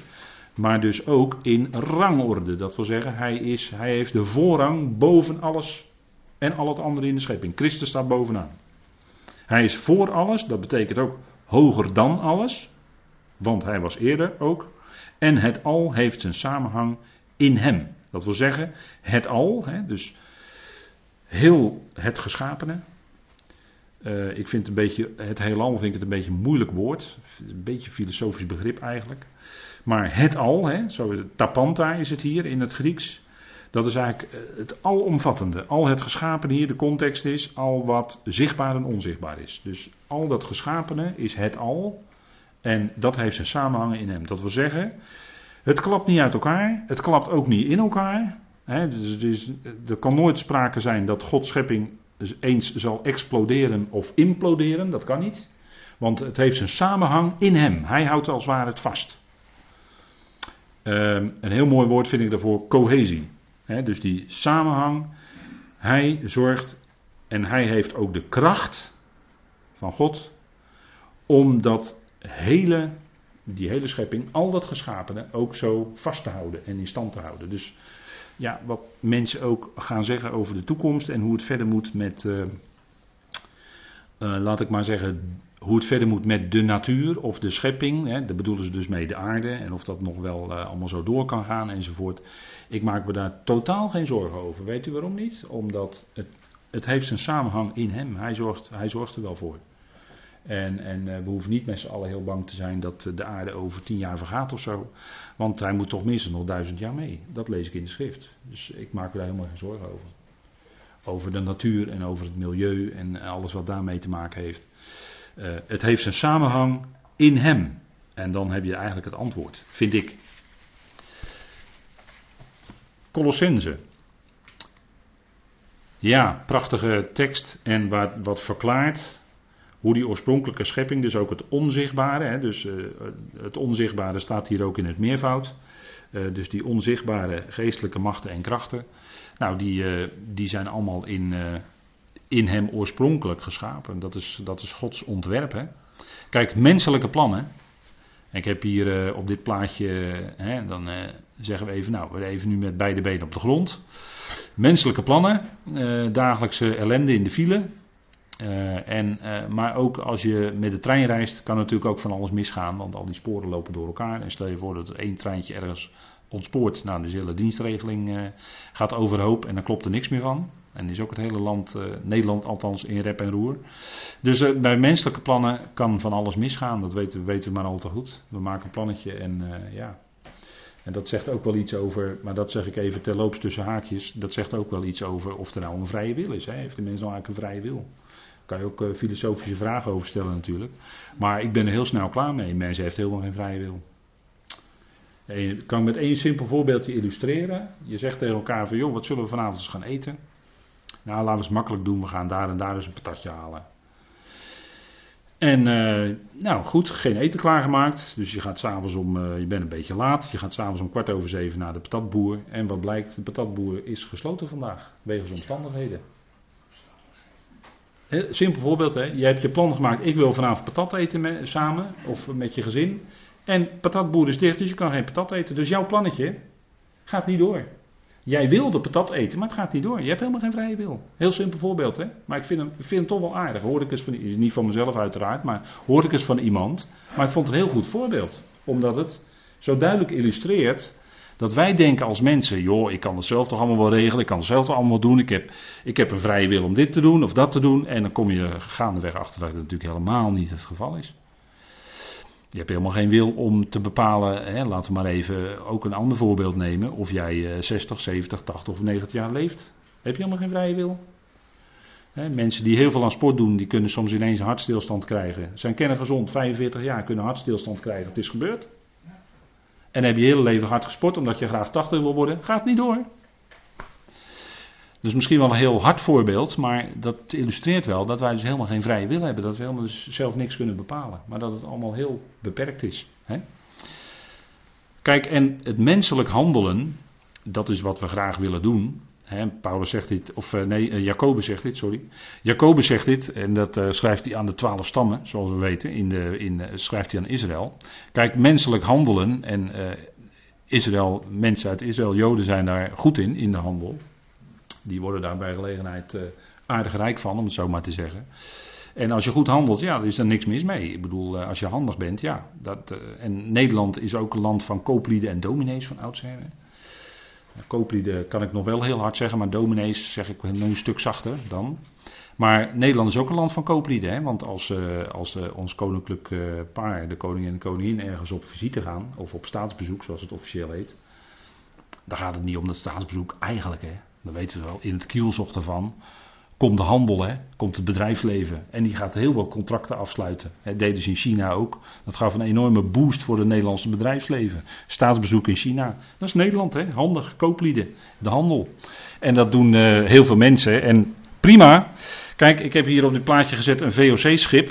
maar dus ook in rangorde. Dat wil zeggen, hij, is, hij heeft de voorrang boven alles en al het andere in de schepping. Christus staat bovenaan. Hij is voor alles, dat betekent ook hoger dan alles, want hij was eerder ook. En het al heeft zijn samenhang in hem. Dat wil zeggen, het al, hè, dus heel het geschapene, Uh, ik vind het een beetje, het heelal vind ik het een beetje een moeilijk woord. Een beetje filosofisch begrip eigenlijk. Maar het al, hè, zo tapanta is het hier in het Grieks. Dat is eigenlijk eh, het alomvattende. Al het geschapene hier, de context is al wat zichtbaar en onzichtbaar is. Dus al dat geschapene is het al. En dat heeft zijn samenhangen in hem. Dat wil zeggen, het klapt niet uit elkaar. Het klapt ook niet in elkaar. dus, dus, er kan nooit sprake zijn dat Gods schepping eens zal exploderen of imploderen. Dat kan niet. Want het heeft zijn samenhang in hem. Hij houdt als het ware het vast. Um, een heel mooi woord vind ik daarvoor cohesie dus die samenhang. Hij zorgt en hij heeft ook de kracht van God om dat hele, die hele schepping, al dat geschapene, ook zo vast te houden en in stand te houden. Dus ja, wat mensen ook gaan zeggen over de toekomst en hoe het verder moet met, uh, uh, laat ik maar zeggen, hoe het verder moet met de natuur of de schepping. Hè, daar bedoelen ze dus mee de aarde en of dat nog wel uh, allemaal zo door kan gaan enzovoort. Ik maak me daar totaal geen zorgen over. Weet u waarom niet? Omdat het, het heeft zijn samenhang in hem. Hij zorgt, hij zorgt er wel voor. En, en uh, we hoeven niet met z'n allen heel bang te zijn dat de aarde over tien jaar vergaat of zo. Want hij moet toch minstens nog duizend jaar mee. Dat lees ik in de schrift. Dus ik maak me daar helemaal geen zorgen over. Over de natuur en over het milieu en alles wat daarmee te maken heeft. Uh, het heeft zijn samenhang in hem. En dan heb je eigenlijk het antwoord, vind ik. Colossense. Ja, prachtige tekst en wat, wat verklaart hoe die oorspronkelijke schepping, dus ook het onzichtbare, hè, dus uh, het onzichtbare staat hier ook in het meervoud, uh, dus die onzichtbare geestelijke machten en krachten, nou die, die zijn allemaal in, in hem oorspronkelijk geschapen. Dat is, dat is Gods ontwerp. Hè. Kijk, menselijke plannen, ik heb hier uh, op dit plaatje, hè, dan uh, zeggen we even, nou, we even nu met beide benen op de grond. Menselijke plannen, uh, dagelijkse ellende in de file. en, maar ook als je met de trein reist, kan natuurlijk ook van alles misgaan, want al die sporen lopen door elkaar. En stel je voor dat er één treintje ergens ontspoort, nou, de hele dienstregeling gaat overhoop en dan klopt er niks meer van. En is ook het hele land, uh, Nederland althans, in rep en roer. Dus uh, bij menselijke plannen kan van alles misgaan. Dat weten, weten we maar al te goed. We maken een plannetje en ja. En dat zegt ook wel iets over, maar dat zeg ik even terloops tussen haakjes. Dat zegt ook wel iets over of er nou een vrije wil is. Hè? Heeft de mens nou eigenlijk een vrije wil? Daar kan je ook filosofische vragen over stellen natuurlijk. Maar ik ben er heel snel klaar mee. Mensen heeft helemaal geen vrije wil. Ik kan met één simpel voorbeeldje illustreren. Je zegt tegen elkaar van joh, wat zullen we vanavond eens gaan eten? Nou, laten we eens makkelijk doen. We gaan daar en daar eens een patatje halen. En uh, nou goed, geen eten klaargemaakt. Dus je gaat s'avonds om, uh, je bent een beetje laat. Je gaat s'avonds om kwart over zeven naar de patatboer. En wat blijkt, de patatboer is gesloten vandaag. Wegens omstandigheden. Simpel voorbeeld, hè. Je hebt je plan gemaakt, ik wil vanavond patat eten met, samen. Of met je gezin. En patatboer is dicht, dus je kan geen patat eten. Dus jouw plannetje gaat niet door. Jij wilde patat eten, maar het gaat niet door. Je hebt helemaal geen vrije wil. Heel simpel voorbeeld, hè? Maar ik vind hem, vind hem toch wel aardig. Hoor ik eens van, niet van mezelf uiteraard, maar hoor ik eens van iemand. Maar ik vond het een heel goed voorbeeld. Omdat het zo duidelijk illustreert dat wij denken als mensen, joh, ik kan het zelf toch allemaal wel regelen, ik kan het zelf toch allemaal doen, ik heb, ik heb een vrije wil om dit te doen of dat te doen. En dan kom je gaandeweg achter dat het natuurlijk helemaal niet het geval is. Je hebt helemaal geen wil om te bepalen, hè, laten we maar even ook een ander voorbeeld nemen, of jij 60, 70, 80 of 90 jaar leeft. Heb je helemaal geen vrije wil? Hè, mensen die heel veel aan sport doen, die kunnen soms ineens een hartstilstand krijgen. Zijn gezond, 45 jaar, kunnen hartstilstand krijgen. Het is gebeurd. En heb je hele leven hard gesport omdat je graag 80 wil worden, gaat niet door. Dus misschien wel een heel hard voorbeeld, maar dat illustreert wel dat wij dus helemaal geen vrije wil hebben. Dat we helemaal dus zelf niks kunnen bepalen. Maar dat het allemaal heel beperkt is. Hè? Kijk, en het menselijk handelen, dat is wat we graag willen doen. Hè? Paulus zegt dit, of eh, nee, uh, Jacobus zegt dit, sorry. Jacobus zegt dit, en dat uh, schrijft hij aan de twaalf stammen, zoals we weten, in de, in, schrijft hij aan Israël. Kijk, menselijk handelen, en Israël, mensen uit Israël, Joden zijn daar goed in, in de handel. Die worden daar bij gelegenheid uh, aardig rijk van, om het zo maar te zeggen. En als je goed handelt, ja, er is er niks mis mee. Ik bedoel, eh, als je handig bent, ja. Dat, uh, en Nederland is ook een land van kooplieden en dominees van oudsher. Kooplieden kan ik nog wel heel hard zeggen, maar dominees zeg ik een stuk zachter dan. Maar Nederland is ook een land van kooplieden. Hè? Want als, als ons koninklijk paar, de koning en de koningin, ergens op visite gaan, of op staatsbezoek, zoals het officieel heet. Dan gaat het niet om dat staatsbezoek eigenlijk. Hè? Dan weten we wel, in het kielzocht ervan komt de handel, hè? komt het bedrijfsleven. En die gaat heel veel contracten afsluiten. Dat deden ze in China ook. Dat gaf een enorme boost voor het Nederlandse bedrijfsleven. Staatsbezoek in China. Dat is Nederland, hè? handig, kooplieden, de handel. En dat doen uh, heel veel mensen. En prima. Kijk, ik heb hier op dit plaatje gezet een VOC-schip.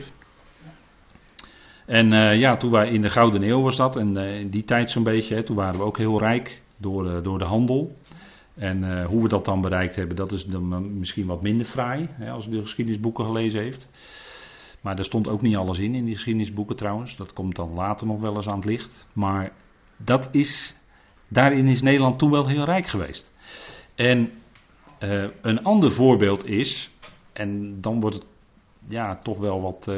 En uh, ja, toen wij in de Gouden Eeuw was dat. En uh, in die tijd zo'n beetje. Hè, toen waren we ook heel rijk door, door de handel. En uh, hoe we dat dan bereikt hebben, dat is dan misschien wat minder fraai, hè, als u de geschiedenisboeken gelezen heeft. Maar daar stond ook niet alles in, in die geschiedenisboeken trouwens. Dat komt dan later nog wel eens aan het licht. Maar dat is, daarin is Nederland toen wel heel rijk geweest. En uh, een ander voorbeeld is, en dan wordt het ja, toch wel wat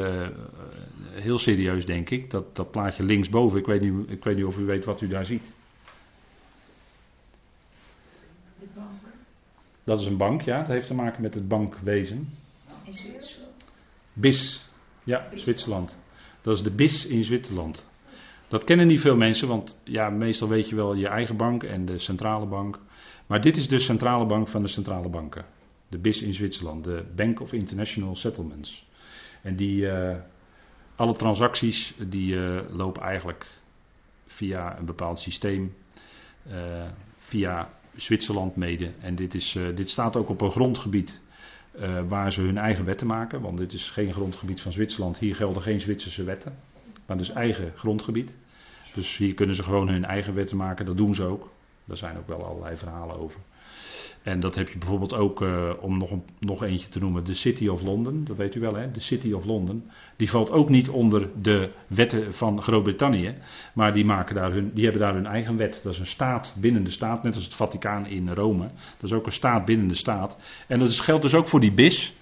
heel serieus denk ik, dat, dat plaatje linksboven, ik weet, niet, ik weet niet of u weet wat u daar ziet. Dat is een bank, ja. Dat heeft te maken met het bankwezen. In Zwitserland? BIS. Ja, Zwitserland. Dat is de BIS in Zwitserland. Dat kennen niet veel mensen, want ja, meestal weet je wel je eigen bank en de centrale bank. Maar dit is de centrale bank van de centrale banken. De BIS in Zwitserland, de Bank of International Settlements. En die, uh, alle transacties die uh, lopen eigenlijk via een bepaald systeem. Uh, via Zwitserland mede. En dit, is, uh, dit staat ook op een grondgebied uh, waar ze hun eigen wetten maken. Want dit is geen grondgebied van Zwitserland. Hier gelden geen Zwitserse wetten. Maar dus eigen grondgebied. Dus hier kunnen ze gewoon hun eigen wetten maken. Dat doen ze ook. Daar zijn ook wel allerlei verhalen over. En dat heb je bijvoorbeeld ook, uh, om nog, nog eentje te noemen, de City of London. Dat weet u wel, hè? De City of London. Die valt ook niet onder de wetten van Groot-Brittannië. Maar die, maken daar hun, die hebben daar hun eigen wet. Dat is een staat binnen de staat, net als het Vaticaan in Rome. Dat is ook een staat binnen de staat. En dat geldt dus ook voor die BIS.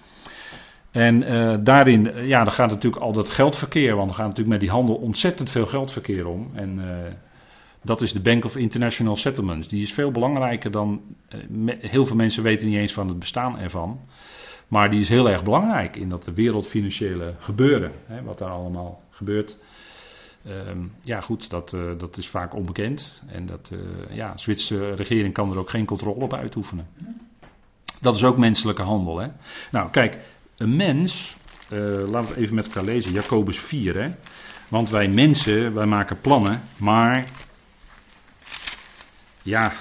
En uh, daarin, ja, dan gaat natuurlijk al dat geldverkeer, want er gaat natuurlijk met die handel ontzettend veel geldverkeer om. En dat is de Bank of International Settlements. Die is veel belangrijker dan. Heel veel mensen weten niet eens van het bestaan ervan. Maar die is heel erg belangrijk in dat wereldfinanciële gebeuren. Hè, wat daar allemaal gebeurt. Um, ja, goed, dat, uh, dat is vaak onbekend. En dat, uh, ja, de Zwitserse regering kan er ook geen controle op uitoefenen. Dat is ook menselijke handel. Hè. Nou, kijk, een mens. Laten we even met elkaar lezen. Jacobus 4. Hè. Want wij mensen, wij maken plannen. Maar ja.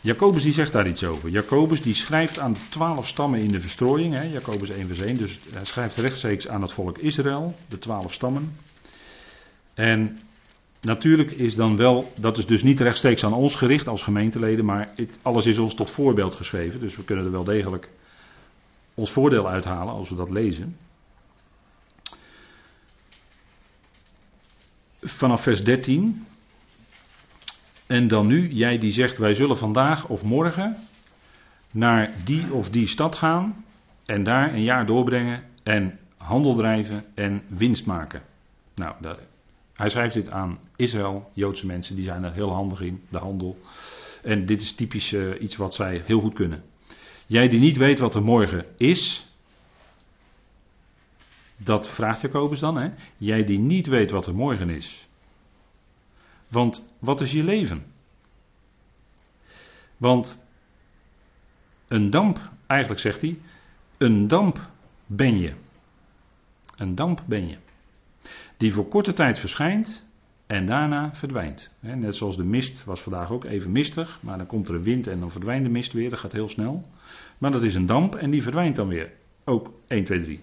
Jacobus die zegt daar iets over. Jacobus die schrijft aan de twaalf stammen in de verstrooiing. Hè, Jacobus 1 vers 1. Dus hij schrijft rechtstreeks aan het volk Israël. De twaalf stammen. En natuurlijk is dan wel, dat is dus niet rechtstreeks aan ons gericht als gemeenteleden. Maar het, alles is ons tot voorbeeld geschreven. Dus we kunnen er wel degelijk ons voordeel uithalen als we dat lezen. Vanaf vers 13. En dan nu, jij die zegt wij zullen vandaag of morgen naar die of die stad gaan en daar een jaar doorbrengen en handel drijven en winst maken. Nou, hij schrijft dit aan Israël, Joodse mensen, die zijn er heel handig in, de handel. En dit is typisch uh, iets wat zij heel goed kunnen. Jij die niet weet wat er morgen is, dat vraagt Jacobus dan, hè? Jij die niet weet wat er morgen is. Want wat is je leven? Want een damp, eigenlijk zegt hij, een damp ben je. Een damp ben je. Die voor korte tijd verschijnt en daarna verdwijnt. Net zoals de mist was vandaag ook even mistig, maar dan komt er een wind en dan verdwijnt de mist weer, dat gaat heel snel. Maar dat is een damp en die verdwijnt dan weer. Ook 1, 2, 3.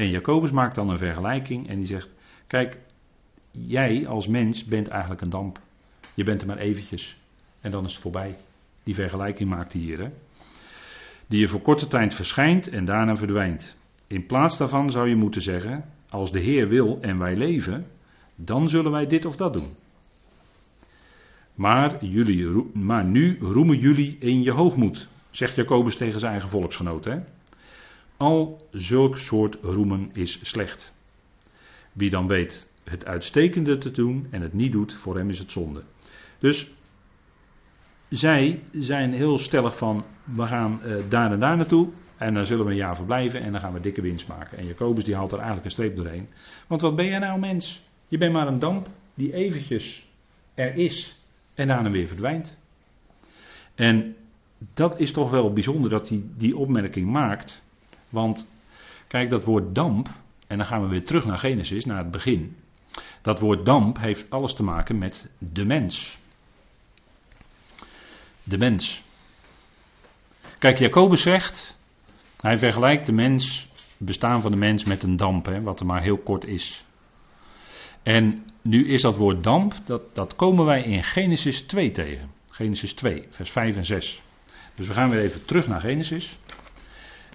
En Jacobus maakt dan een vergelijking en die zegt: Kijk, jij als mens bent eigenlijk een damp. Je bent er maar eventjes en dan is het voorbij. Die vergelijking maakt hij hier. Hè? Die je voor korte tijd verschijnt en daarna verdwijnt. In plaats daarvan zou je moeten zeggen: Als de Heer wil en wij leven, dan zullen wij dit of dat doen. Maar, jullie, maar nu roemen jullie in je hoogmoed, zegt Jacobus tegen zijn eigen volksgenoten. Al zulk soort roemen is slecht. Wie dan weet het uitstekende te doen en het niet doet, voor hem is het zonde. Dus zij zijn heel stellig van, we gaan uh, daar en daar naartoe. En dan zullen we een jaar verblijven en dan gaan we dikke winst maken. En Jacobus die haalt er eigenlijk een streep doorheen. Want wat ben jij nou mens? Je bent maar een damp die eventjes er is en daarna weer verdwijnt. En dat is toch wel bijzonder dat hij die opmerking maakt. Want kijk, dat woord damp, en dan gaan we weer terug naar Genesis, naar het begin. Dat woord damp heeft alles te maken met de mens. De mens. Kijk, Jacobus zegt, hij vergelijkt de mens, het bestaan van de mens met een damp, hè, wat er maar heel kort is. En nu is dat woord damp, dat, dat komen wij in Genesis 2 tegen. Genesis 2, vers 5 en 6. Dus we gaan weer even terug naar Genesis.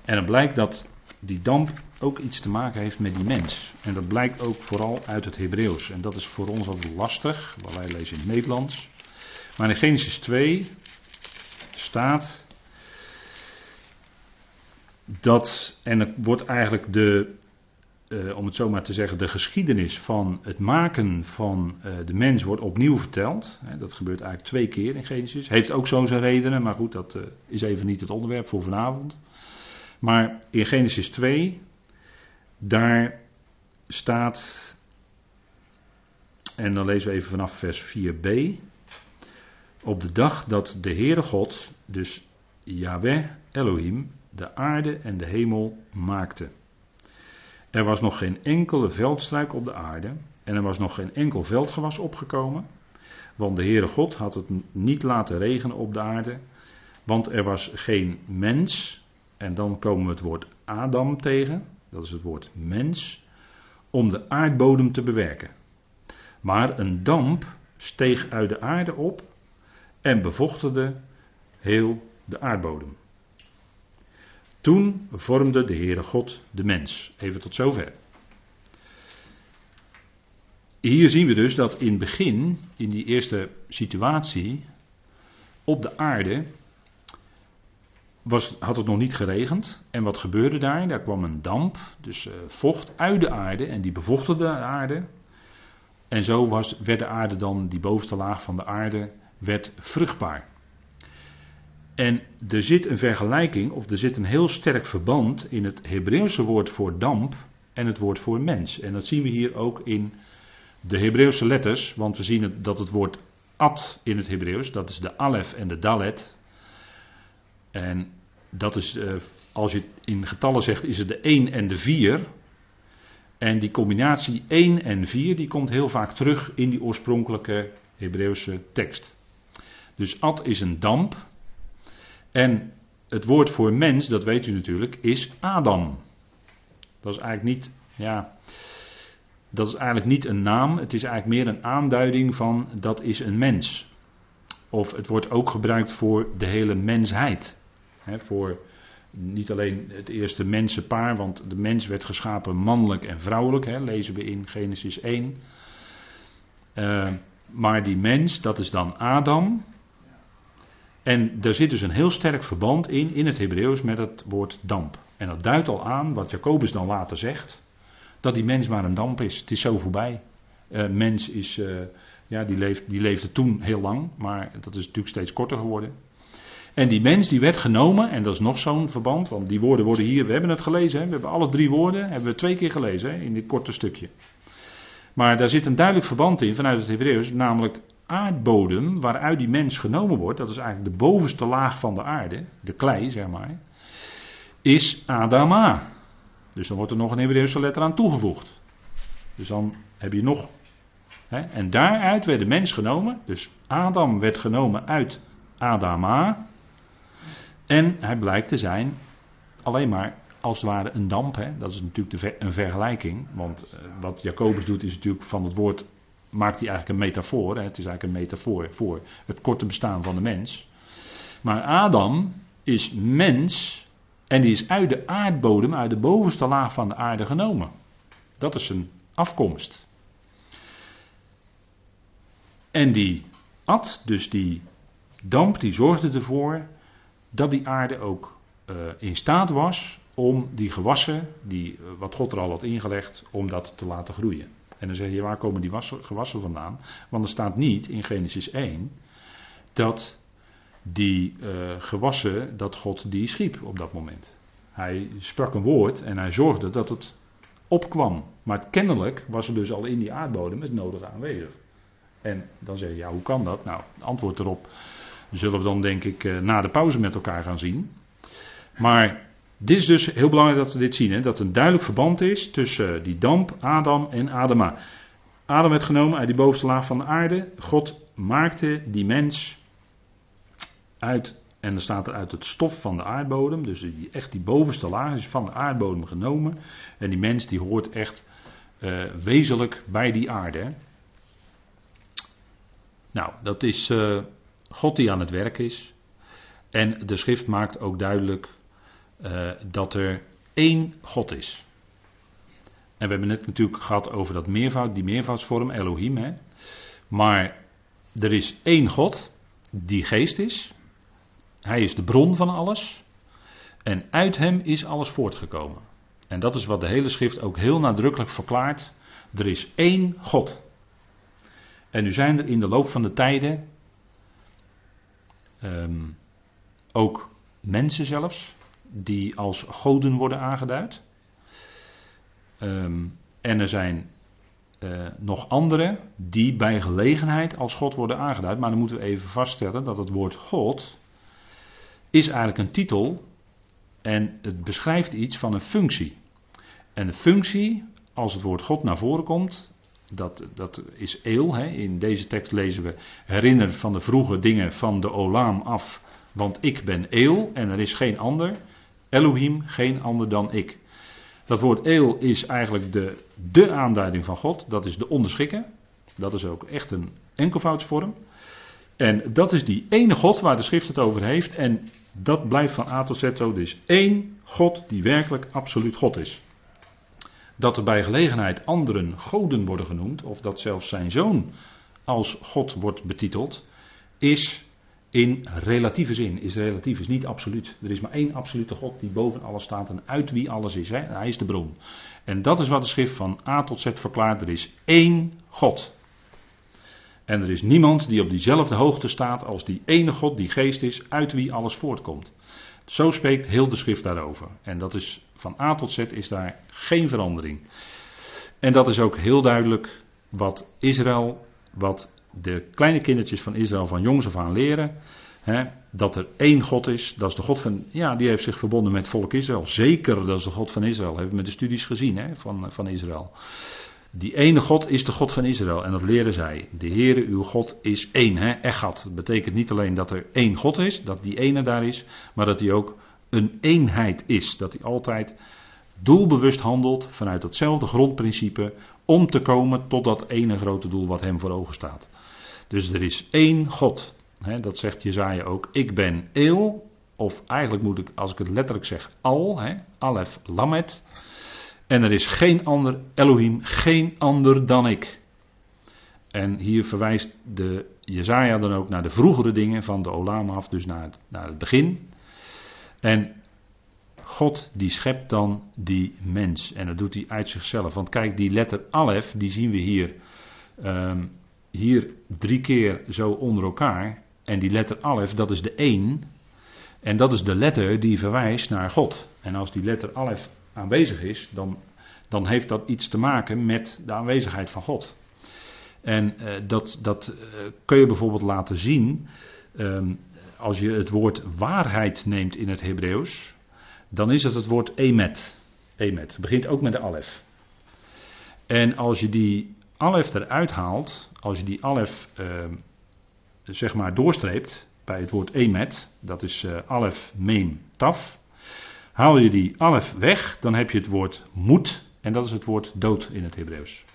En dan blijkt dat die damp ook iets te maken heeft met die mens. En dat blijkt ook vooral uit het Hebreeuws. En dat is voor ons altijd lastig, want wij lezen in het Nederlands. Maar in Genesis 2 staat dat, en het wordt eigenlijk de, uh, om het zo maar te zeggen, de geschiedenis van het maken van uh, de mens wordt opnieuw verteld. dat gebeurt eigenlijk twee keer in Genesis. Heeft ook zo zijn redenen, maar goed, dat uh, is even niet het onderwerp voor vanavond. Maar in Genesis 2, daar staat, en dan lezen we even vanaf vers 4b. Op de dag dat de Heere God, dus Yahweh Elohim, de aarde en de hemel maakte. Er was nog geen enkele veldstruik op de aarde en er was nog geen enkel veldgewas opgekomen, want de Heere God had het niet laten regenen op de aarde, want er was geen mens, en dan komen we het woord Adam tegen, dat is het woord mens, om de aardbodem te bewerken. Maar een damp steeg uit de aarde op en bevochtigde heel de aardbodem. Toen vormde de Heere God de mens. Even tot zover. Hier zien we dus dat in het begin, in die eerste situatie, op de aarde was, had het nog niet geregend. En wat gebeurde daar? Daar kwam een damp, dus uh, vocht uit de aarde en die bevochtigde de aarde. En zo was, werd de aarde dan, die bovenste laag van de aarde, werd vruchtbaar. En er zit een vergelijking, of er zit een heel sterk verband in het Hebreeuwse woord voor damp en het woord voor mens. En dat zien we hier ook in de Hebreeuwse letters, want we zien dat het woord ad in het Hebreeuws, dat is de alef en de dalet. En dat is, eh, als je in getallen zegt, is het de 1 en de 4. En die combinatie 1 en 4, die komt heel vaak terug in die oorspronkelijke Hebreeuwse tekst. Dus ad is een damp, en het woord voor mens, dat weet u natuurlijk, is Adam. Dat is eigenlijk niet, ja, dat is eigenlijk niet een naam, het is eigenlijk meer een aanduiding van dat is een mens. Of het wordt ook gebruikt voor de hele mensheid. Voor niet alleen het eerste mensenpaar, want de mens werd geschapen mannelijk en vrouwelijk, lezen we in Genesis 1. Uh, maar die mens, dat is dan Adam. En er zit dus een heel sterk verband in, in het Hebreeuws, met het woord damp. En dat duidt al aan, wat Jacobus dan later zegt, dat die mens maar een damp is. Het is zo voorbij. Uh, mens is, uh, ja, die, die leefde toen heel lang, maar dat is natuurlijk steeds korter geworden. En die mens die werd genomen, en dat is nog zo'n verband, want die woorden worden hier, we hebben het gelezen, hè, we hebben alle drie woorden, hebben we twee keer gelezen hè, in dit korte stukje. Maar daar zit een duidelijk verband in vanuit het Hebreeuws, namelijk aardbodem waaruit die mens genomen wordt, dat is eigenlijk de bovenste laag van de aarde, de klei zeg maar, is Adama. Dus dan wordt er nog een Hebreeuwse letter aan toegevoegd. Dus dan heb je nog. Hè, en daaruit werd de mens genomen. Dus Adam werd genomen uit Adama. En hij blijkt te zijn alleen maar als het ware een damp. Hè. Dat is natuurlijk een vergelijking. Want eh, wat Jacobus doet is natuurlijk van het woord maakt hij eigenlijk een metafoor. Hè? Het is eigenlijk een metafoor voor het korte bestaan van de mens. Maar Adam is mens en die is uit de aardbodem, uit de bovenste laag van de aarde genomen. Dat is zijn afkomst. En die at, dus die damp, die zorgde ervoor dat die aarde ook uh, in staat was om die gewassen, die, uh, wat God er al had ingelegd, om dat te laten groeien. En dan zeg je, waar komen die gewassen vandaan? Want er staat niet in Genesis 1 dat die uh, gewassen dat God die schiep op dat moment. Hij sprak een woord en hij zorgde dat het opkwam. Maar kennelijk was er dus al in die aardbodem het nodige aanwezig. En dan zeg je, ja, hoe kan dat? Nou, antwoord erop zullen we dan denk ik uh, na de pauze met elkaar gaan zien. Maar dit is dus heel belangrijk dat we dit zien. Hè? Dat er een duidelijk verband is tussen die damp, Adam en Adama. Adam werd genomen uit die bovenste laag van de aarde. God maakte die mens uit, en dan staat er uit het stof van de aardbodem. Dus die, echt die bovenste laag is van de aardbodem genomen. En die mens die hoort echt uh, wezenlijk bij die aarde. Hè? Nou, dat is God die aan het werk is. En de schrift maakt ook duidelijk uh, dat er één God is. En we hebben net natuurlijk gehad over dat meervoud, die meervoudsvorm, Elohim. Hè? Maar er is één God die geest is. Hij is de bron van alles. En uit hem is alles voortgekomen. En dat is wat de hele schrift ook heel nadrukkelijk verklaart. Er is één God. En nu zijn er in de loop van de tijden um, ook mensen zelfs die als goden worden aangeduid. Um, en er zijn uh, nog andere die bij gelegenheid als God worden aangeduid. Maar dan moeten we even vaststellen dat het woord God is eigenlijk een titel en het beschrijft iets van een functie. En de functie, als het woord God naar voren komt, dat, dat is eel. Hè. In deze tekst lezen we herinner van de vroege dingen van de Olaam af, want ik ben eel en er is geen ander. Elohim, geen ander dan ik. Dat woord eel is eigenlijk de, de aanduiding van God. Dat is de onderschikken. Dat is ook echt een enkelvoudsvorm. En dat is die ene God waar de schrift het over heeft. En dat blijft van A tot Z. Dus één God die werkelijk absoluut God is. Dat er bij gelegenheid anderen goden worden genoemd. Of dat zelfs zijn zoon als God wordt betiteld. Is in relatieve zin. Is relatief, is niet absoluut. Er is maar één absolute God die boven alles staat en uit wie alles is. Hè? Hij is de bron. En dat is wat de schrift van A tot Z verklaart. Er is één God. En er is niemand die op diezelfde hoogte staat als die ene God die geest is, uit wie alles voortkomt. Zo spreekt heel de schrift daarover. En dat is van A tot Z is daar geen verandering. En dat is ook heel duidelijk wat Israël, wat de kleine kindertjes van Israël van jongs af aan leren. Hè, dat er één God is, dat is de God van, ja, die heeft zich verbonden met volk Israël. Zeker, dat is de God van Israël, hebben we met de studies gezien hè, van, van Israël. Die ene God is de God van Israël en dat leren zij. De Heere, uw God, is één, hè, Echad. Dat betekent niet alleen dat er één God is, dat die ene daar is, maar dat hij ook een eenheid is. Dat hij altijd doelbewust handelt vanuit hetzelfde grondprincipe om te komen tot dat ene grote doel wat hem voor ogen staat. Dus er is één God. Hè, dat zegt Jezaja ook. Ik ben Eel, of eigenlijk moet ik, als ik het letterlijk zeg, Al, hè, Alef Lamet. En er is geen ander Elohim, geen ander dan ik. En hier verwijst de Jezaja dan ook naar de vroegere dingen van de Olam af, dus naar het, naar het begin. En God die schept dan die mens. En dat doet hij uit zichzelf. Want kijk, die letter Alef, die zien we hier, um, hier drie keer zo onder elkaar. En die letter Alef, dat is de 1. En dat is de letter die verwijst naar God. En als die letter Alef aanwezig is, dan, dan heeft dat iets te maken met de aanwezigheid van God. En uh, dat, dat uh, kun je bijvoorbeeld laten zien um, als je het woord waarheid neemt in het Hebreeuws, dan is het het woord emet. Emet. Het begint ook met de alef. En als je die alef eruit haalt, als je die alef uh, zeg maar doorstreept bij het woord emet, dat is uh, alef, mem, taf. Haal je die alef weg, dan heb je het woord moed en dat is het woord dood in het Hebreeuws.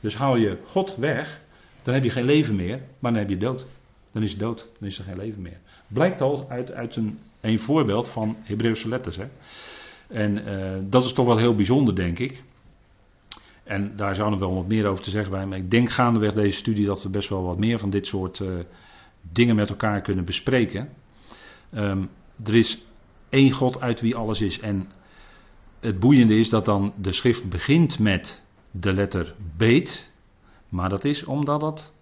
Dus haal je God weg, dan heb je geen leven meer, maar dan heb je dood. Dan is dood, dan is er geen leven meer. Blijkt al uit, uit een, een voorbeeld van Hebreeuwse letters. Hè. En uh, dat is toch wel heel bijzonder, denk ik. En daar zou nog wel wat meer over te zeggen bij. Maar ik denk gaandeweg deze studie dat we best wel wat meer van dit soort uh, dingen met elkaar kunnen bespreken. Um, er is één God uit wie alles is. En het boeiende is dat dan de schrift begint met de letter beet. Maar dat is omdat dat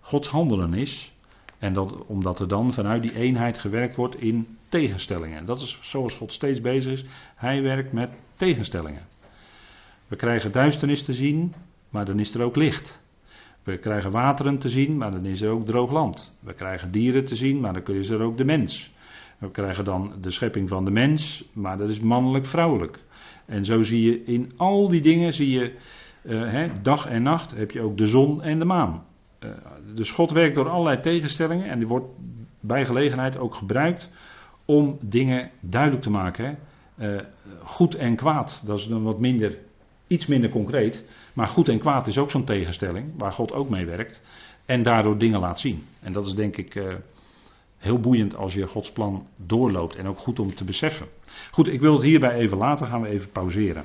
Gods handelen is. En dat, omdat er dan vanuit die eenheid gewerkt wordt in tegenstellingen. En dat is zoals God steeds bezig is. Hij werkt met tegenstellingen. We krijgen duisternis te zien, maar dan is er ook licht. We krijgen wateren te zien, maar dan is er ook droog land. We krijgen dieren te zien, maar dan is er ook de mens. We krijgen dan de schepping van de mens, maar dat is mannelijk-vrouwelijk. En zo zie je in al die dingen, zie je uh, dag en nacht, heb je ook de zon en de maan. Uh, dus God werkt door allerlei tegenstellingen en die wordt bij gelegenheid ook gebruikt om dingen duidelijk te maken. Uh, goed en kwaad, dat is dan wat minder, iets minder concreet. Maar goed en kwaad is ook zo'n tegenstelling waar God ook mee werkt. En daardoor dingen laat zien. En dat is denk ik heel boeiend als je Gods plan doorloopt en ook goed om te beseffen. Goed, ik wil het hierbij even laten, gaan we even pauzeren.